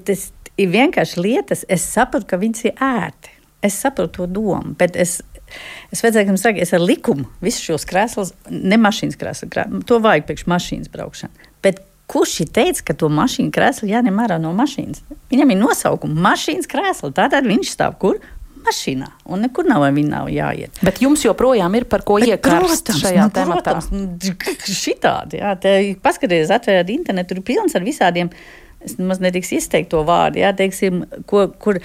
tas, ir vienkārši lietas, es saprotu, ka viņas ir ērti. Es saprotu to domu, bet es, es vajadzēju, jums saka, es ar likumu visus šos krēslus, ne mašīnas krēslu, krē, to vajag priekš mašīnas braukšana. Bet kurš ir teicis, ka to mašīnu krēslu jāņem ārā no mašīnas? Viņam ir nosaukums mašīnas krēsla, tātad viņš stāv kur? mašīnā, un nekur nav, nav jāiet. Bet jums joprojām ir par ko iekrāst šajā nu, tematā? Protams, <laughs> šitādi, jā, te paskatieties, atvērt internetu, tur ir pilns ar visādiem es nemaz nedrīkst izteikt to vārdu, jā, teiksim, ko, kur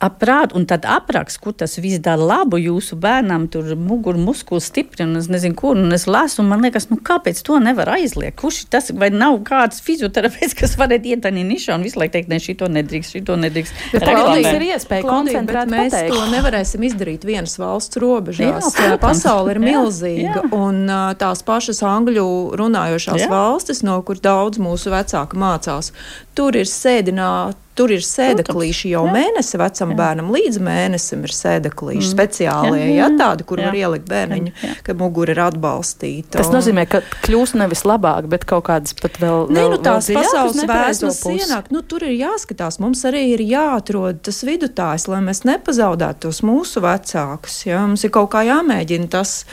aprāt, un tad apraksts, kur tas viss dara labu jūsu bērnam, tur muguru muskuli stipri, un es nezinu, kur, un es lasu, un man liekas, nu kāpēc to nevar aizliegt? Kurš tas, vai nav kāds fizioterapeits, kas varētu iet tādā nišā un visu laiku teikt, ne, šito nedrīkst, šito nedrīkst. Bet Klaudijas ir iespēja koncentrēt, mēs pateikt. to nevarēsim izdarīt vienas valsts robežās. Jā, Pasaule ir milzīga, jā, jā. un tās pašas angļu runājošās jā. valstis, no kur daudz mūsu vecāki mācās, tur ir sēdināti tur ir sēdeklīši jau mēnesi vecam jā. bērnam, līdz mēnesim ir sēdeklīši mm. speciālie, jā, jā, jā, tādi, kur jā. var ielikt bērniņu, jā, ka mugura ir atbalstīta. Tas nozīmē, ka kļūst nevis labāk, bet kaut kādas pat vēl. Nē, nu tās pasaules vēstures ienāk, nu tur ir jāskatās, mums arī ir jāatrod tas vidutājs, lai mēs nepazaudētu tos mūsu vecākus. Ja? Mums ir kaut kā jāmēģina tas,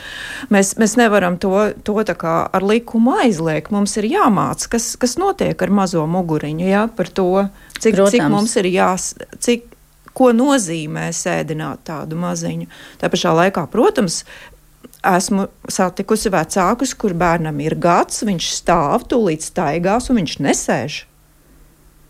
mēs, mēs nevaram to, to tā kā ar likumu aizliegt. Mums ir jāmāc, kas, kas notiek ar mazo muguriņu, ja? Par to, cik, Protams. cik mums ir jās, cik, ko nozīmē sēdināt tādu maziņu. Tā pašā laikā, protams, esmu satikusi vecākus, kur bērnam ir gads, viņš stāv, tūlīt staigās un viņš nesēž.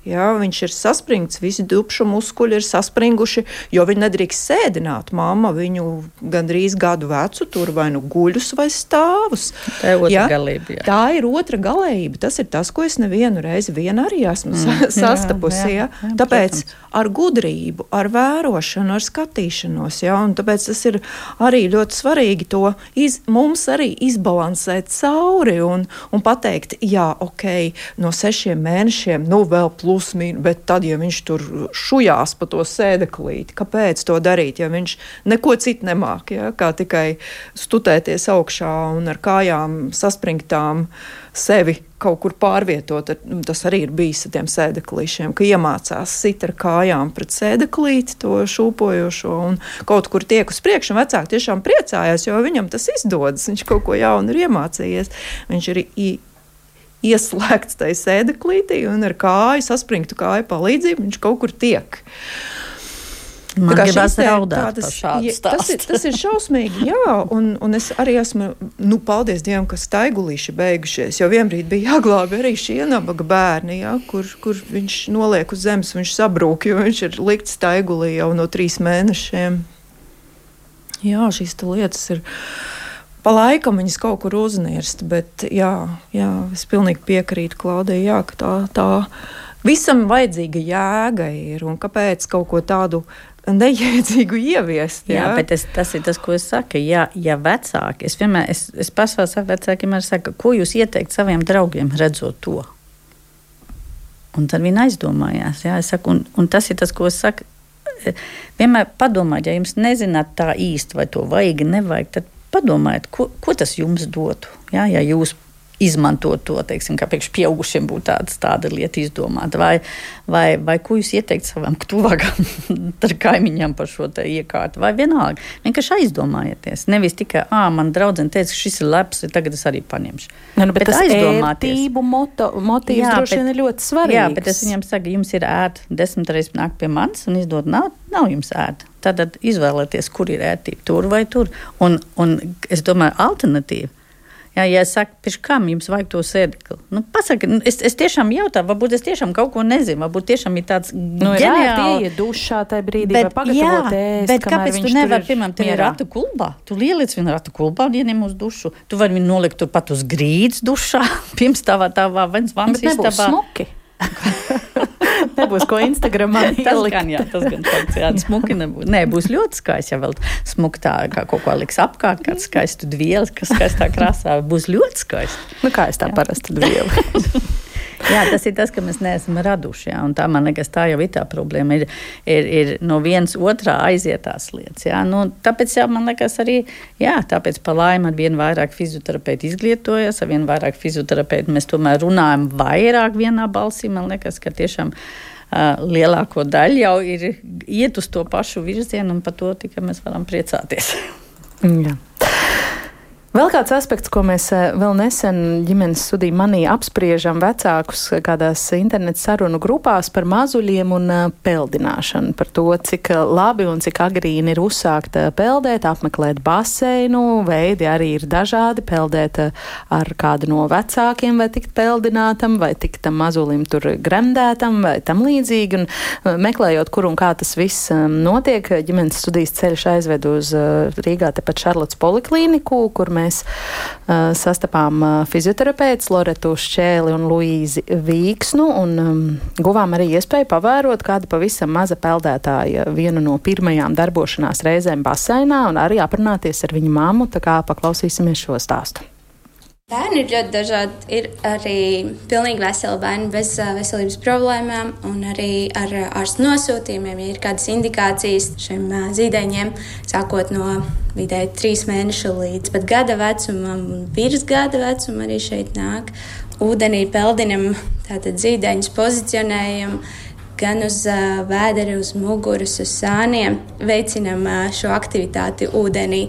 Jā, viņš ir saspringts, visi dubšu muskuļi ir saspringuši, jo viņi nedrīkst sēdināt. Māma viņu gandrīz gadu vecu tur vai nu guļus vai stāvus. Tā ir otra jā, galība. Jā. Tā ir otra galība. Tas ir tas, ko es nevienu reizi vien arī esmu mm, <laughs> sastapusi. Jā, jā, jā, tāpēc protams. ar gudrību, ar vērošanu, ar skatīšanos. Jā, tāpēc tas ir arī ļoti svarīgi to iz, mums arī izbalansēt cauri un, un pateikt, jā, ok, no sešiem mēnešiem, nu vēl plus plus, bet tad, ja viņš tur šujās pa to sēdeklīti, kāpēc to darīt, ja viņš neko citu nemāk, ja, kā tikai stutēties augšā un ar kājām saspringtām sevi kaut kur pārvietot. Tas arī ir bijis ar tiem sēdeklīšiem, ka iemācās sit ar kājām pret sēdeklīti, to šūpojošo, un kaut kur tiek uz priekšu. Vecāki tiešām priecājās, jo viņam tas izdodas. Viņš kaut ko jaunu ir iemācījies. Viņš ir ieslēgts tajā sēdeklītī un ar kāju, saspringtu kāju palīdzību viņš kaut kur tiek. Man gribas raudāt tādas, ja, tas, ir, tas ir šausmīgi, jā, un, un es arī esmu, nu, paldies Dievam, ka staigulīši beigušies, jo vienbrīd bija jāglābi arī šie nabaga bērni, jā, kur, kur viņš noliek uz zemes, viņš sabrūk, jo viņš ir likt staigulī jau no trīs mēnešiem. Jā, šīs lietas ir pa laikam viņas kaut kur uznirst. Bet jā, jā es pilnīgi piekrītu Klaudijai, jā, ka tā, tā visam vajadzīga jēga ir un kāpēc kaut ko tādu. Neiedzīgu ieviest. Jā, jā bet es, tas ir tas, ko es saku. Ja, ja vecāki, es vienmēr, es, es pats vēl saku vecākiem, saku, ko jūs ieteikt saviem draugiem, redzot to? Un tad viņi aizdomājās. Jā, saku, un, un tas ir tas, ko es saku. Vienmēr padomājiet, ja jums nezināt tā īsti, vai to vajag, nevajag, tad padomājiet, ko, ko tas jums dotu. Ja, ja jūs izmantot to, teiksim, kā priekš pieaugušiem būtu tāds, tāda lieta izdomāta. Vai, vai, vai ko jūs ieteikt savam <laughs> tuvākam kaimiņam par šo iekārtu, vai vienalga. Vienkārši aizdomājieties. Nevis tikai, ah, man draudzene teica, ka šis ir labs, tagad es arī paņemšu. Ne, nu, bet, bet tas aizdomātību moto, motīvs jā, droši vien ir ļoti svarīgs. Jā, bet es viņam saku, jums ir ērti desmit reizes nākt pie manis un izdot nav, nav jums ērti. Tad izvēlēties, kur ir ērtība, tur vai tur. Un, un es domāju, alternatīva Jā, ja es saku, pirms kam jums vajag to sēdekli? Nu, pasaka, nu, es, es tiešām jautāju, varbūt es tiešām kaut ko nezinu, varbūt tiešām ir tāds nu, ģeniāls. dušā tajā brīdī, bet, jā, ēst, bet kāpēc tu nevari, piemēram, te ir ratu kulbā? Tu lieliec viņu ratu kulbā un ieņem uz dušu. Tu vari viņu nolikt turpat uz grīdas dušā, <laughs> pirms tavā tavā vens vannas istabā. Smuki. <laughs> Nebūs ko Instagramā ielikt. Gan, jā, tas gan tāds, jā, smuki nebūs. Nē, būs ļoti skaisti, ja vēl smuki tā kā kaut ko liks apkārt, kāds skaistu dvieli, kas skaistā krāsā, būs ļoti skaisti. Nu, kā es tā parasti dvieli. <laughs> Jā, tas ir tas, ka mēs neesam raduši. Jā, tā man liekas, tā jau ir tā problēma. Ir, ir, ir no vienas otrā aizietās lietas. Jā. Nu, tāpēc, jā, man liekas, arī jā, tāpēc pa laimi ar vien vairāk fizioterapeiti izglītojas, ar vien vairāk fizioterapeiti mēs tomēr runājam vairāk vienā balsī. Man liekas, ka tiešām. Uh, lielāko daļu jau ir iet uz to pašu virzienu, un par to tikai mēs varam priecāties. Jā. Vēl kāds aspekts, ko mēs eh, vēl nesen ģimenes studiju manī apspriežam vecākus kādās internetu sarunu grupās par mazuļiem un eh, peldināšanu, par to, cik eh, labi un cik agrīni ir uzsākt peldēt, apmeklēt baseinu, veidi arī ir dažādi, peldēt ar kādu no vecākiem vai tikt peldinātam, vai tikt tam mazulim tur gremdētam vai tam līdzīgi, un meklējot, kur un kā tas viss notiek, ģimenes studijas ceļš aizved uz Rīgā tepat Šarlots poliklīniku, kur mēs mēs uh, sastapām uh, fizioterapeitus Loretu Šķēli un Luīzi Vīksnu un um, guvām arī iespēju pavērot kādu pavisam maza peldētāja vienu no pirmajām darbošanās reizēm baseinā un arī aprunāties ar viņu mammu, tā kā paklausīsimies šo stāstu. Bērni ir ļoti dažādi. Ir arī pilnīgi veseli bērni bez veselības problēmām, un arī ar ārstu nosūtījumiem, ja ir kādas indikācijas šiem zīdaiņiem, sākot no vidēji trīs mēnešu līdz pat gada vecumam, un virs gada vecuma arī šeit nāk. Ūdenī peldinam tātad zīdaiņus pozicionējam gan uz vēdera, uz muguras, uz sāniem. Veicinam uh, šo aktivitāti ūdenī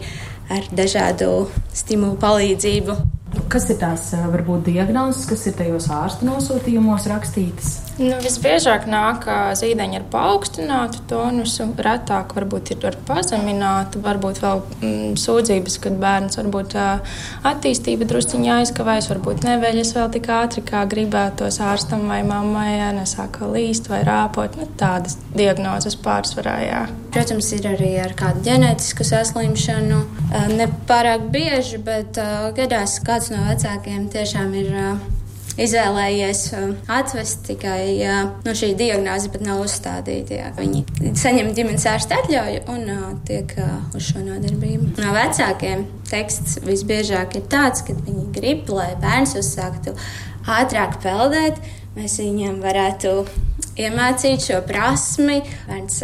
ar dažādu stimulu palīdzību. Kas ir tās varbūt diagnozes, kas ir tajos ārsta nosūtījumos rakstītas? Nu, visbiežāk nāk zīdaiņi ar paaugstinātu tonusu, retāk varbūt ir ar pazeminātu, varbūt vēl mm, sūdzības, kad bērns varbūt attīstība drusciņā aizkavējas, varbūt neveļas vēl tik ātri, kā gribētos ārstam vai mammai, ja nesāka līst vai rāpot. Nu, tādas diagnozes pārsvarā, jā. Protams, ir arī ar kādu ģenētisku saslimšanu. Ne pārāk bieži, bet gadās kāds no vecākiem tiešām ir izvēlējies atvest tikai nu, šī diagnoze pat nav uzstādīta. Jā. Viņi saņem ģimenes ārsta atļauju un tiek uz šo nodarbību. No vecākiem teksts visbiežāk ir tāds, ka viņi grib, lai bērns uzsāktu ātrāk peldēt. Mēs viņiem varētu iemācīt šo prasmi. Bērns,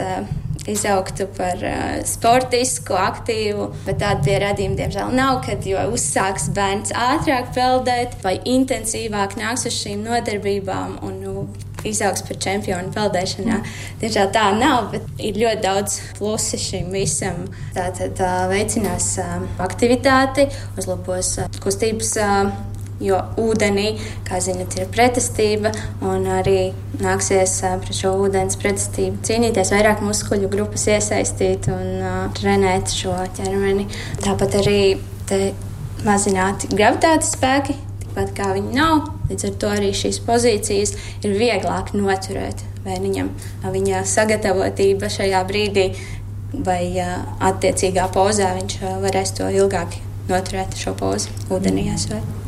izaugtu par uh, sportisku, aktīvu, bet tādu pierādījumu, diemžēl, nav. Kad jau uzsāks bērns ātrāk peldēt vai intensīvāk nāks uz šīm nodarbībām un nu, izaugs par čempionu peldēšanā. Diemžēl tā nav, bet ir ļoti daudz plusi šim visam. Tātad tā, veicinās uh, aktivitāti, uzlabos uh, kustības. Uh, jo ūdenī, kā zinat, ir pretestība, un arī nāksies pret šo ūdens pretestību cīnīties, vairāk muskuļu grupas iesaistīt un uh, trenēt šo ķermeni. Tāpat arī mazināti gravitācijas spēki, tikpat kā viņi nav. Līdz ar to arī šīs pozīcijas ir vieglāk noturēt bērniņam. Viņa sagatavotība šajā brīdī vai uh, attiecīgā pozā viņš uh, varēs to ilgāk noturēt šo pozu ūdenī. Mm,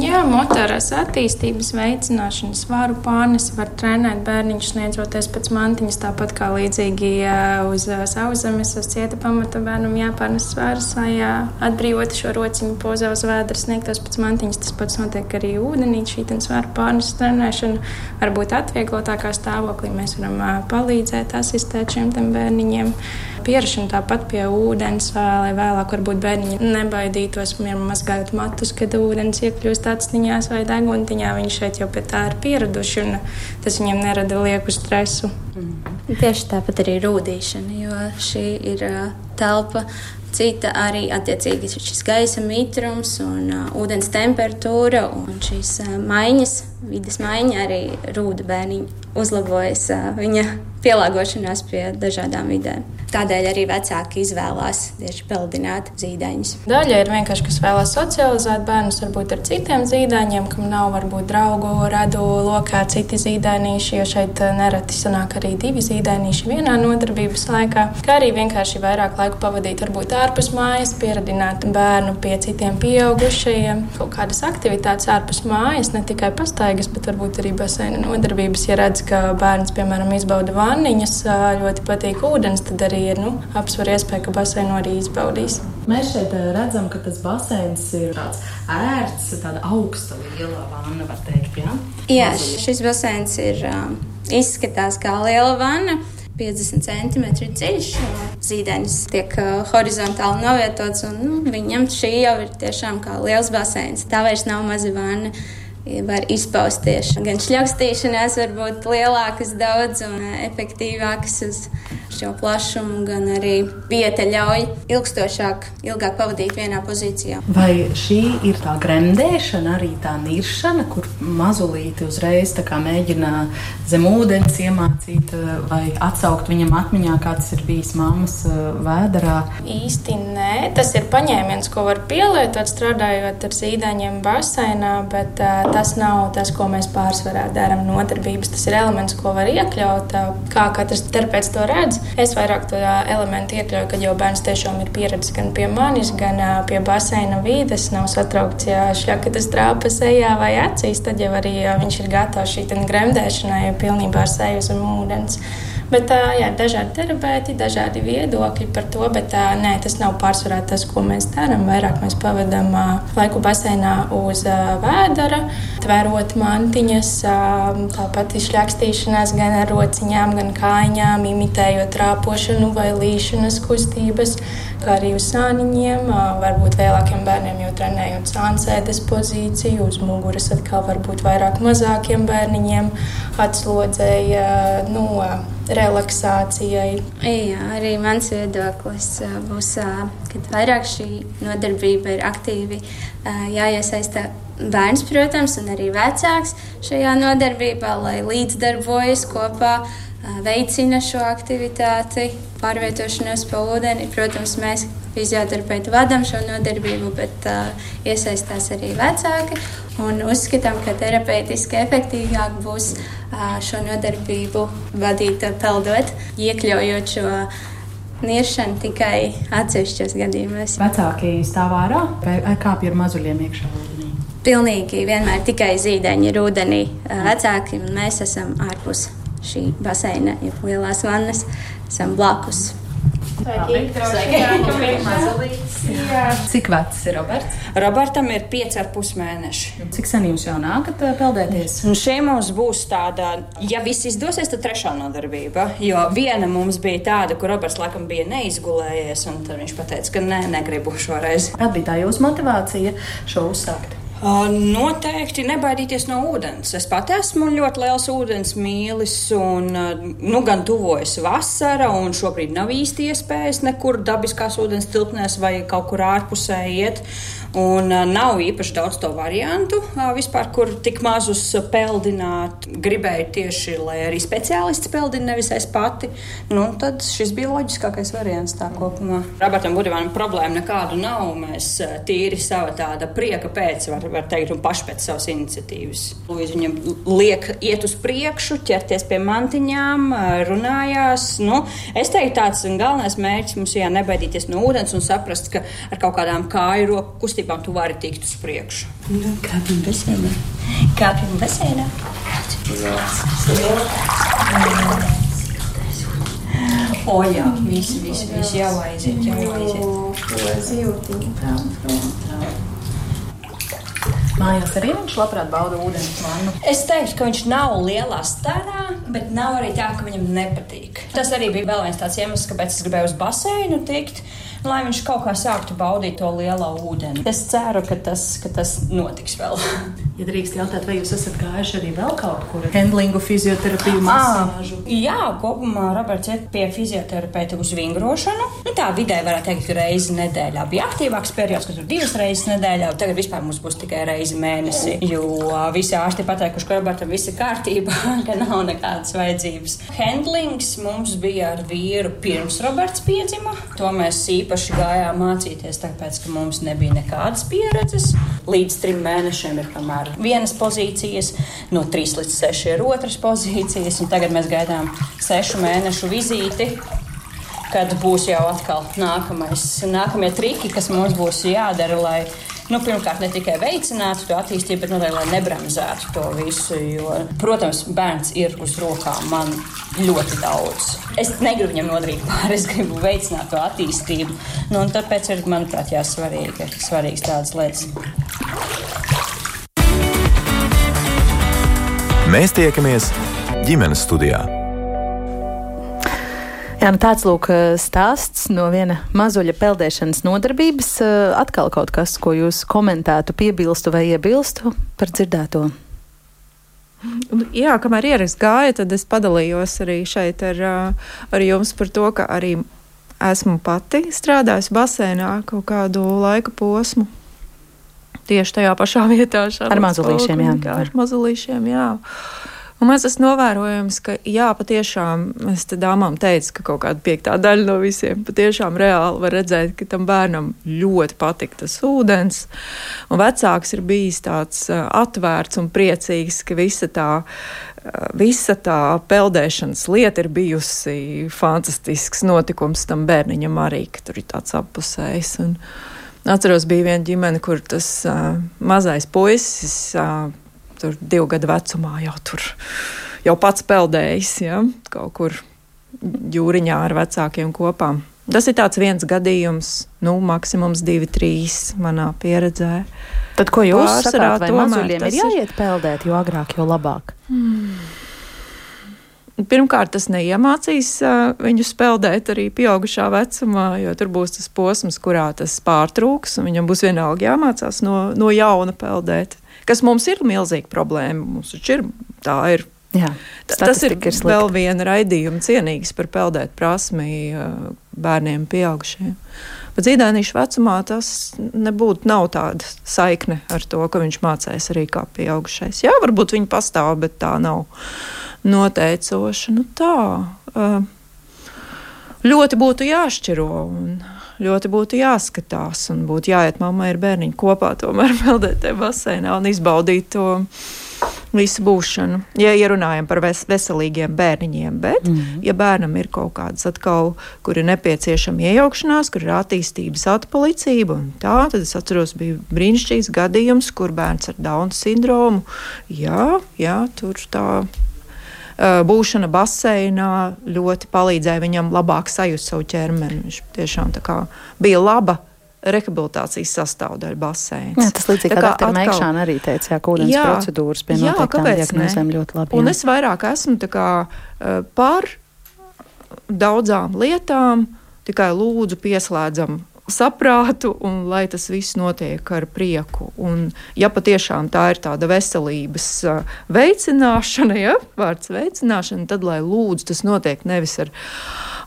jā, motorās attīstības veicināšana, svaru pārnesi var trenēt bērniņš sniedzoties pēc mantiņas, tāpat kā līdzīgi uz sauszemes, uz cieta pamata bērnam jāpārnes svars, lai atbrīvotu šo rociņu pozā uz vēdra sniegtos pēc mantiņas. Tas pats notiek arī ūdenī, šī svaru pārnesi trenēšana var būt atvieglotākā stāvoklī. Mēs varam palīdzēt, asistēt šiem bērniņiem. Pierašana tāpat pie ūdens, lai vēlāk varbūt bērniņi nebaidītos, piemēram, mazgājot matus, kad ūdens iekļūst atsniņās vai deguntiņā. Viņi šeit jau pie tā ir pieraduši, un tas viņiem nerada lieku stresu. Mm. Tieši tāpat arī rūdīšana, jo šī ir uh, telpa cita arī attiecīgi šis gaisa mitrums un uh, ūdens temperatūra un šīs uh, maiņas, vidas maiņa arī rūda bērniņa uzlabojas uh, viņa pielāgošanās pie dažādām vidēm. Tādēļ arī vecāki izvēlās tieši peldināt zīdaiņus. Daļa ir vienkārši, kas vēlās socializēt bērnus varbūt ar citiem zīdaiņiem, kam nav varbūt draugu, radu lokā citi zīdainīši, jo šeit eh, nereti sanāk arī divi zīdainīši vienā nodarbības laikā, kā arī vienkārši vairāk laiku pavadīt varbūt ārpus mājas, pieradināt bērnu pie citiem pieaugušajiem, kaut kādas aktivitātes ārpus mājas, ne tikai pastaigas, bet varbūt arī baseina nodarbības, ja redz, ka bērns, piemēram, izbauda vanniņas, ļoti patīk ūdens, tad arī ir nu, apsver iespēja, ka baseinu arī izbaudīs. Mēs šeit redzam, ka tas baseins ir tāds ērts, tāda augsta liela vanna, var teikt. Ja? Jā, šis baseins ir izskatās kā liela vanna. 50 cm dziļš. Zīdainis tiek uh, horizontāli novietots, un nu, viņam šī jau ir tiešām kā liels baseins. Tā vairs nav maza vanna var izpausties. Gan šļakstīšanās var būt lielākas, daudz un efektīvākas uz šo plašumu, gan arī vieta ļauj ilgstošāk, ilgāk pavadīt vienā pozīcijā. Vai šī ir tā gremdēšana, arī tā niršana, kur mazulīti uzreiz mēģina zem ūdens iemācīt vai atsaukt viņam atmiņā, kāds ir bijis mammas vēderā? Īsti nē, tas ir paņēmiens, ko var pielietot strādājot ar zīdaiņiem baseinā, bet uh, tas nav tas, ko mēs pārsvarā darām nodarbības. Tas ir elements, ko var iekļaut, kā katrs terapeits to redz. Es vairāk to elementu iekļauju, kad jau bērns tiešām ir pieredzējis gan pie manis, gan pie baseina vīdes, nav satraukts, ja šļakatas trāpas ejā vai acīs, tad jau arī viņš ir gatavs šī gremdēšanai pilnībā ar seju zem ūdens. Bet jā, ir dažādi terapeiti, dažādi viedokļi par to, bet nē, tas nav pārsvarā tas, ko mēs darām. Vairāk mēs pavadām laiku baseinā uz vēdera, tverot mantiņas, tāpat izšļakstīšanās gan ar rociņām, gan kājām, imitējot rāpošanu vai līšanas kustības kā arī uz sāniņiem. Varbūt vēlākiem bērniem jau trenējot sāncēdes pozīciju, uz muguras atkal varbūt vairāk mazākiem bērniņiem atslodzēja no relaksācijai. Jā, arī mans viedoklis būs, ka vairāk šī nodarbība ir aktīvi jāiesaista bērns, protams, un arī vecāks šajā nodarbībā, lai līdzdarbojas kopā veicina šo aktivitāti, pārvietošanos pa ūdeni. Protams, mēs fizioterapeiti vadām šo nodarbību, bet iesaistās arī vecāki. Uzskatām, ka terapeitiski efektīvāk būs šo nodarbību vadīt, peldot, iekļaujot šo niršanu tikai atsevišķos gadījumos. Vecāki stāv ārā vai kāpj ar mazuļiem iekšā? Pilnīgi vienmēr tikai zīdaiņi ir ūdenī. Vecāki un mēs esam ārpus šī baseina, ja lielās vannas, esam blakus. <laughs> Cik vecs ir Roberts? Robertam ir 5,5 mēneši. Cik sen jūs jau nākat peldēties? Un šī mums būs tāda, ja viss izdosies, tad trešā nodarbība. Jo viena mums bija tāda, kur Roberts laikam bija neizgulējies, un viņš teica, ka nē, negribu šoreiz. Kāda bija tā jūsu motivācija šo uzsākt? Noteikti nebaidīties no ūdens. Es pat esmu ļoti liels ūdens mīlis, un nu, gan tuvojas vasara, un šobrīd nav īsti iespējas nekur dabiskās ūdens tilpnēs vai kaut kur ārpusē iet. Un nav īpaši daudz to variantu vispār, kur tik mazus peldināt. Gribēju tieši, lai arī speciālists peldina, nevis es pati. Nu, tad šis bija loģiskākais variants tā kopumā. Robertam Budivanam problēma nekādu nav. Mēs tīri sava tāda prieka pēc var, var teikt, un paši pēc savas iniciatīvas. Lūdzu, viņam liek iet uz priekšu, ķerties pie mantiņām, runājās. Nu, es teiktu, tāds galvenais mērķis mums ir nebaidīties no ūdens un saprast, ka ar kaut kādām kāju roku kustībām kustībām tu vari tikt uz priekšu. Nu, kāpjam baseinā. Kāpjam baseinā. O, jā, visi, visi, visi jau aiziet, jau aiziet. Mājās arī viņš labprāt bauda ūdeni vannu. Es teiktu, ka viņš nav lielā starā, bet nav arī tā, ka viņam nepatīk. Tas arī bija vēl viens tāds iemesls, kāpēc es gribēju uz baseinu tikt lai viņš kaut kā sāktu baudīt to lielo ūdeni. Es ceru, ka tas, ka tas notiks vēl. <laughs> ja drīkst jautāt, vai jūs esat gājuši arī vēl kaut kur? Handlingu, fizioterapiju, masāžu? À, jā, kopumā Roberts iet pie fizioterapeita uz vingrošanu. Nu, tā vidē varētu teikt, reizi nedēļā. Bija aktīvāks periods, kad tur divas reizes nedēļā. Tagad vispār mums būs tikai reizi mēnesī, jo visi ārsti pateikuši, ka Robertam viss ir kārtībā, <laughs> ka nav nekādas vajadzības. Handlings mums bija ar vīru pirms Roberts piedzima. To mēs īpaši īpaši gājām mācīties, tāpēc, ka mums nebija nekādas pieredzes. Līdz trim mēnešiem ir kamēr vienas pozīcijas, no trīs līdz seši ir otras pozīcijas, un tagad mēs gaidām sešu mēnešu vizīti kad būs jau atkal nākamais, nākamie triki, kas mums būs jādara, lai nu, pirmkārt, ne tikai veicinātu to attīstību, bet nu, lai nebremzētu to visu. Jo, protams, bērns ir uz rokām man ļoti daudz. Es negribu viņam nodarīt pāri, es gribu veicināt to attīstību. Nu, tāpēc ir, manuprāt, jā, svarīgi, svarīgas tādas lietas. Mēs tiekamies ģimenes studijā. Jā, nu tāds lūk stāsts no viena mazuļa peldēšanas nodarbības. Atkal kaut kas, ko jūs komentētu, piebilstu vai iebilstu par dzirdēto. Jā, kamēr ieraksts gāja, tad es padalījos arī šeit ar, ar jums par to, ka arī esmu pati strādājusi basēnā kaut kādu laika posmu. Tieši tajā pašā vietā. Ar mazulīšiem, jā. Ar mazulīšiem, jā. Un man tas novērojams, ka jā, patiešām es te dāmām teicu, ka kaut kāda piektā daļa no visiem patiešām reāli var redzēt, ka tam bērnam ļoti patīk tas ūdens. Un vecāks ir bijis tāds atvērts un priecīgs, ka visa tā. Visa tā peldēšanas lieta ir bijusi fantastisks notikums tam bērniņam arī, ka tur ir tāds apusējs. Un atceros, bija viena ģimene, kur tas uh, mazais puisis uh, tur divu gadu vecumā jau tur jau pats peldējis ja, kaut kur jūriņā ar vecākiem kopā. Tas ir viens gadījums, nu, maksimums divi, trīs manā pieredzē. Tad, ko jūs Pārsvarā, sakāt, vai mazuļiem ir jāiet peldēt, jo agrāk, jo labāk? Hmm. Pirmkārt, tas neiemācīs uh, viņu peldēt arī pieaugušā vecumā, jo tur būs tas posms, kurā tas pārtrūks, un viņam būs vienalga jāmācās no, no jauna peldēt. Kas mums ir milzīga problēma. Mums ir tā ir. Jā, tas ir, ir vēl viena raidījuma cienīgs par peldēt prasmi bērniem, pieaugušiem. Bet zīdainiešu vecumā tas nebūtu nav tāda saikne ar to, ka viņš mācīs arī kā pieaugušais. Jā, varbūt viņi pastāv, bet tā nav noteicoša. Nu, tā ļoti būtu jāšķiro. Un, ļoti būtu jāskatās un būtu jāiet mammai ar bērniņu kopā, tomēr <laughs> peldēt tajā baseinā un izbaudīt to visu būšanu. Ja runājam par ves veselīgiem bērniņiem, bet, mm -hmm. ja bērnam ir kaut kādas atkal, kur ir nepieciešama iejaukšanās, kur ir attīstības atpalicība, tā, tad es atceros, bija brīnišķīgs gadījums, kur bērns ar Dauna sindromu, jā, jā, tur tā būšana baseinā ļoti palīdzēja viņam labāk sajust savu ķermeni. Viņš tiešām bija laba rehabilitācijas sastāvdaļa baseins. Jā, tas līdzīgi kā ar Meikšānu arī teica, jā, ka ūdens jā, procedūras pie noteiktām diagnozēm ļoti labi. Jā. Un es vairāk esmu kā, par daudzām lietām, tikai lūdzu pieslēdzam saprātu un lai tas viss notiek ar prieku. Un, ja patiešām tā ir tāda veselības veicināšana, ja vārds veicināšana, tad lai lūdzu tas notiek nevis ar,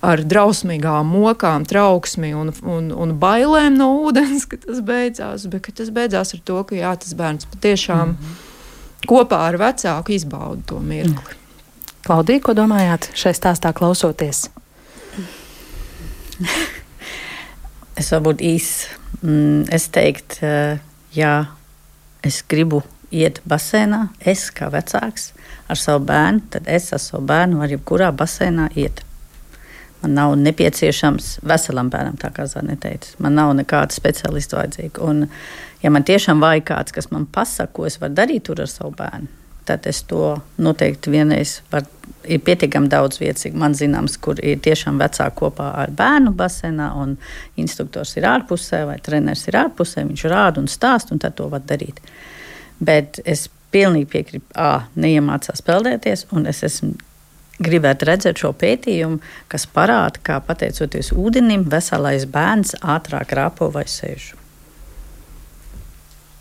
ar drausmīgām mokām, trauksmi un, un, un bailēm no ūdens, ka tas beidzās, bet ka tas beidzās ar to, ka jā, tas bērns patiešām mm -hmm. kopā ar vecāku izbauda to mirkli. Klaudija, ko domājāt šai stāstā klausoties? <laughs> Es varbūt īsi mm, es teiktu, uh, ja es gribu iet basēnā, es kā vecāks ar savu bērnu, tad es ar savu bērnu varu jebkurā basēnā iet. Man nav nepieciešams veselam bērnam, tā kā Zana teica. Man nav nekāda speciālista vajadzīga. Un, ja man tiešām vajag kāds, kas man pasaka, ko es varu darīt ar savu bērnu, tad es to noteikti vienreiz varu. Ir pietiekami daudz vietas, man zināms, kur ir tiešām vecāki kopā ar bērnu basēnā, un instruktors ir ārpusē, vai treneris ir ārpusē. Viņš rāda un stāsta, un tad to var darīt. Bet es pilnīgi piekrītu, A, neiemācās peldēties, un es esmu gribētu redzēt šo pētījumu, kas parāda, kā pateicoties ūdenim, veselais bērns ātrāk rāpo vai sēž.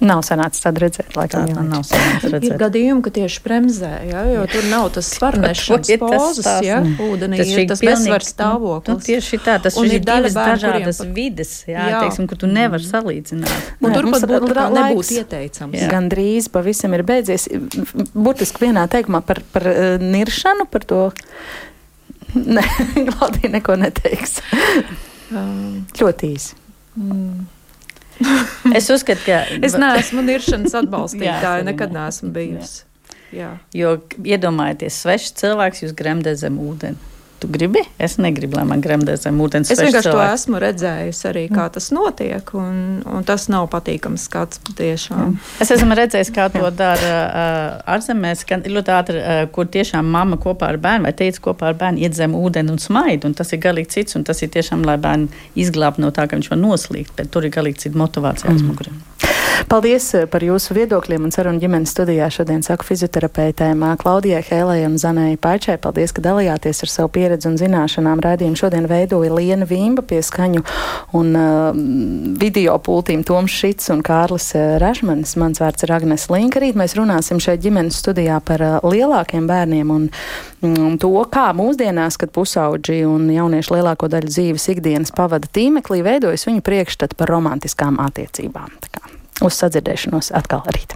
Nav sanācis tādu redzēt, laikam. Tā, nav sanācis redzēt. Ir gadījumi, ka tieši bremzē, ja, jo tur nav tas <laughs> svarnešanas pozas, ja, ūdenī tas ir tas bezsvars stāvoklis. Nu, tieši tā, tas ir divas dažādas pat... vides, jā, jā. Teiksim, ka tu nevar salīdzināt. Un tur pat būtu nebūtu ieteicams. Jā. Gan drīz pavisam ir beidzies. Burtiski vienā teikumā par, par uh, niršanu, par to. <laughs> Nē, Klaudija neko neteiks. <laughs> Um, ļoti īsi. Mm. <laughs> es uzskatu, ka. es neesmu niršanas <laughs> atbalstītāja, nekad neesmu bijusi. Jo iedomājieties, svešs cilvēks jūs gremdē zem ūdeni. Tu gribi? Es negribu, lai man gremdē zem ūdens. Es vienkārši cilvēks. to esmu redzējusi arī, kā tas notiek, un, un tas nav patīkams skats patiešām. Jā. Es esmu redzējis, kā to dara ārzemēs, ka ļoti ātri, kur tiešām mamma kopā ar bērnu vai teica kopā ar bērnu iet zem ūdeni un smaid, un tas ir galīgi cits, un tas ir tiešām, lai bērnu izglābtu no tā, ka viņš var noslīgt, bet tur ir galīgi cita motivācija aiz mm. Paldies eh, par jūsu viedokļiem un sarunu ģimenes studijā. Šodien saku fizioterapeitēm Klaudijai Hēlai un Zanai Paičai. Paldies, ka dalījāties ar savu pieredzi un zināšanām. Raidījumu šodien veidoja Liena Vimba pie skaņu un uh, video pultīm Toms Šits un Kārlis uh, Ražmanis. Mans vārds ir Agnes Linka. Rīt mēs runāsim šeit ģimenes studijā par uh, lielākiem bērniem un, un to, kā mūsdienās, kad pusauģi un jaunieši lielāko daļu dzīves ikdienas pavada tīmeklī, veidojas viņu priekšstati par romantiskām attiecībām. Uz sadzirdēšanos atkal rīt.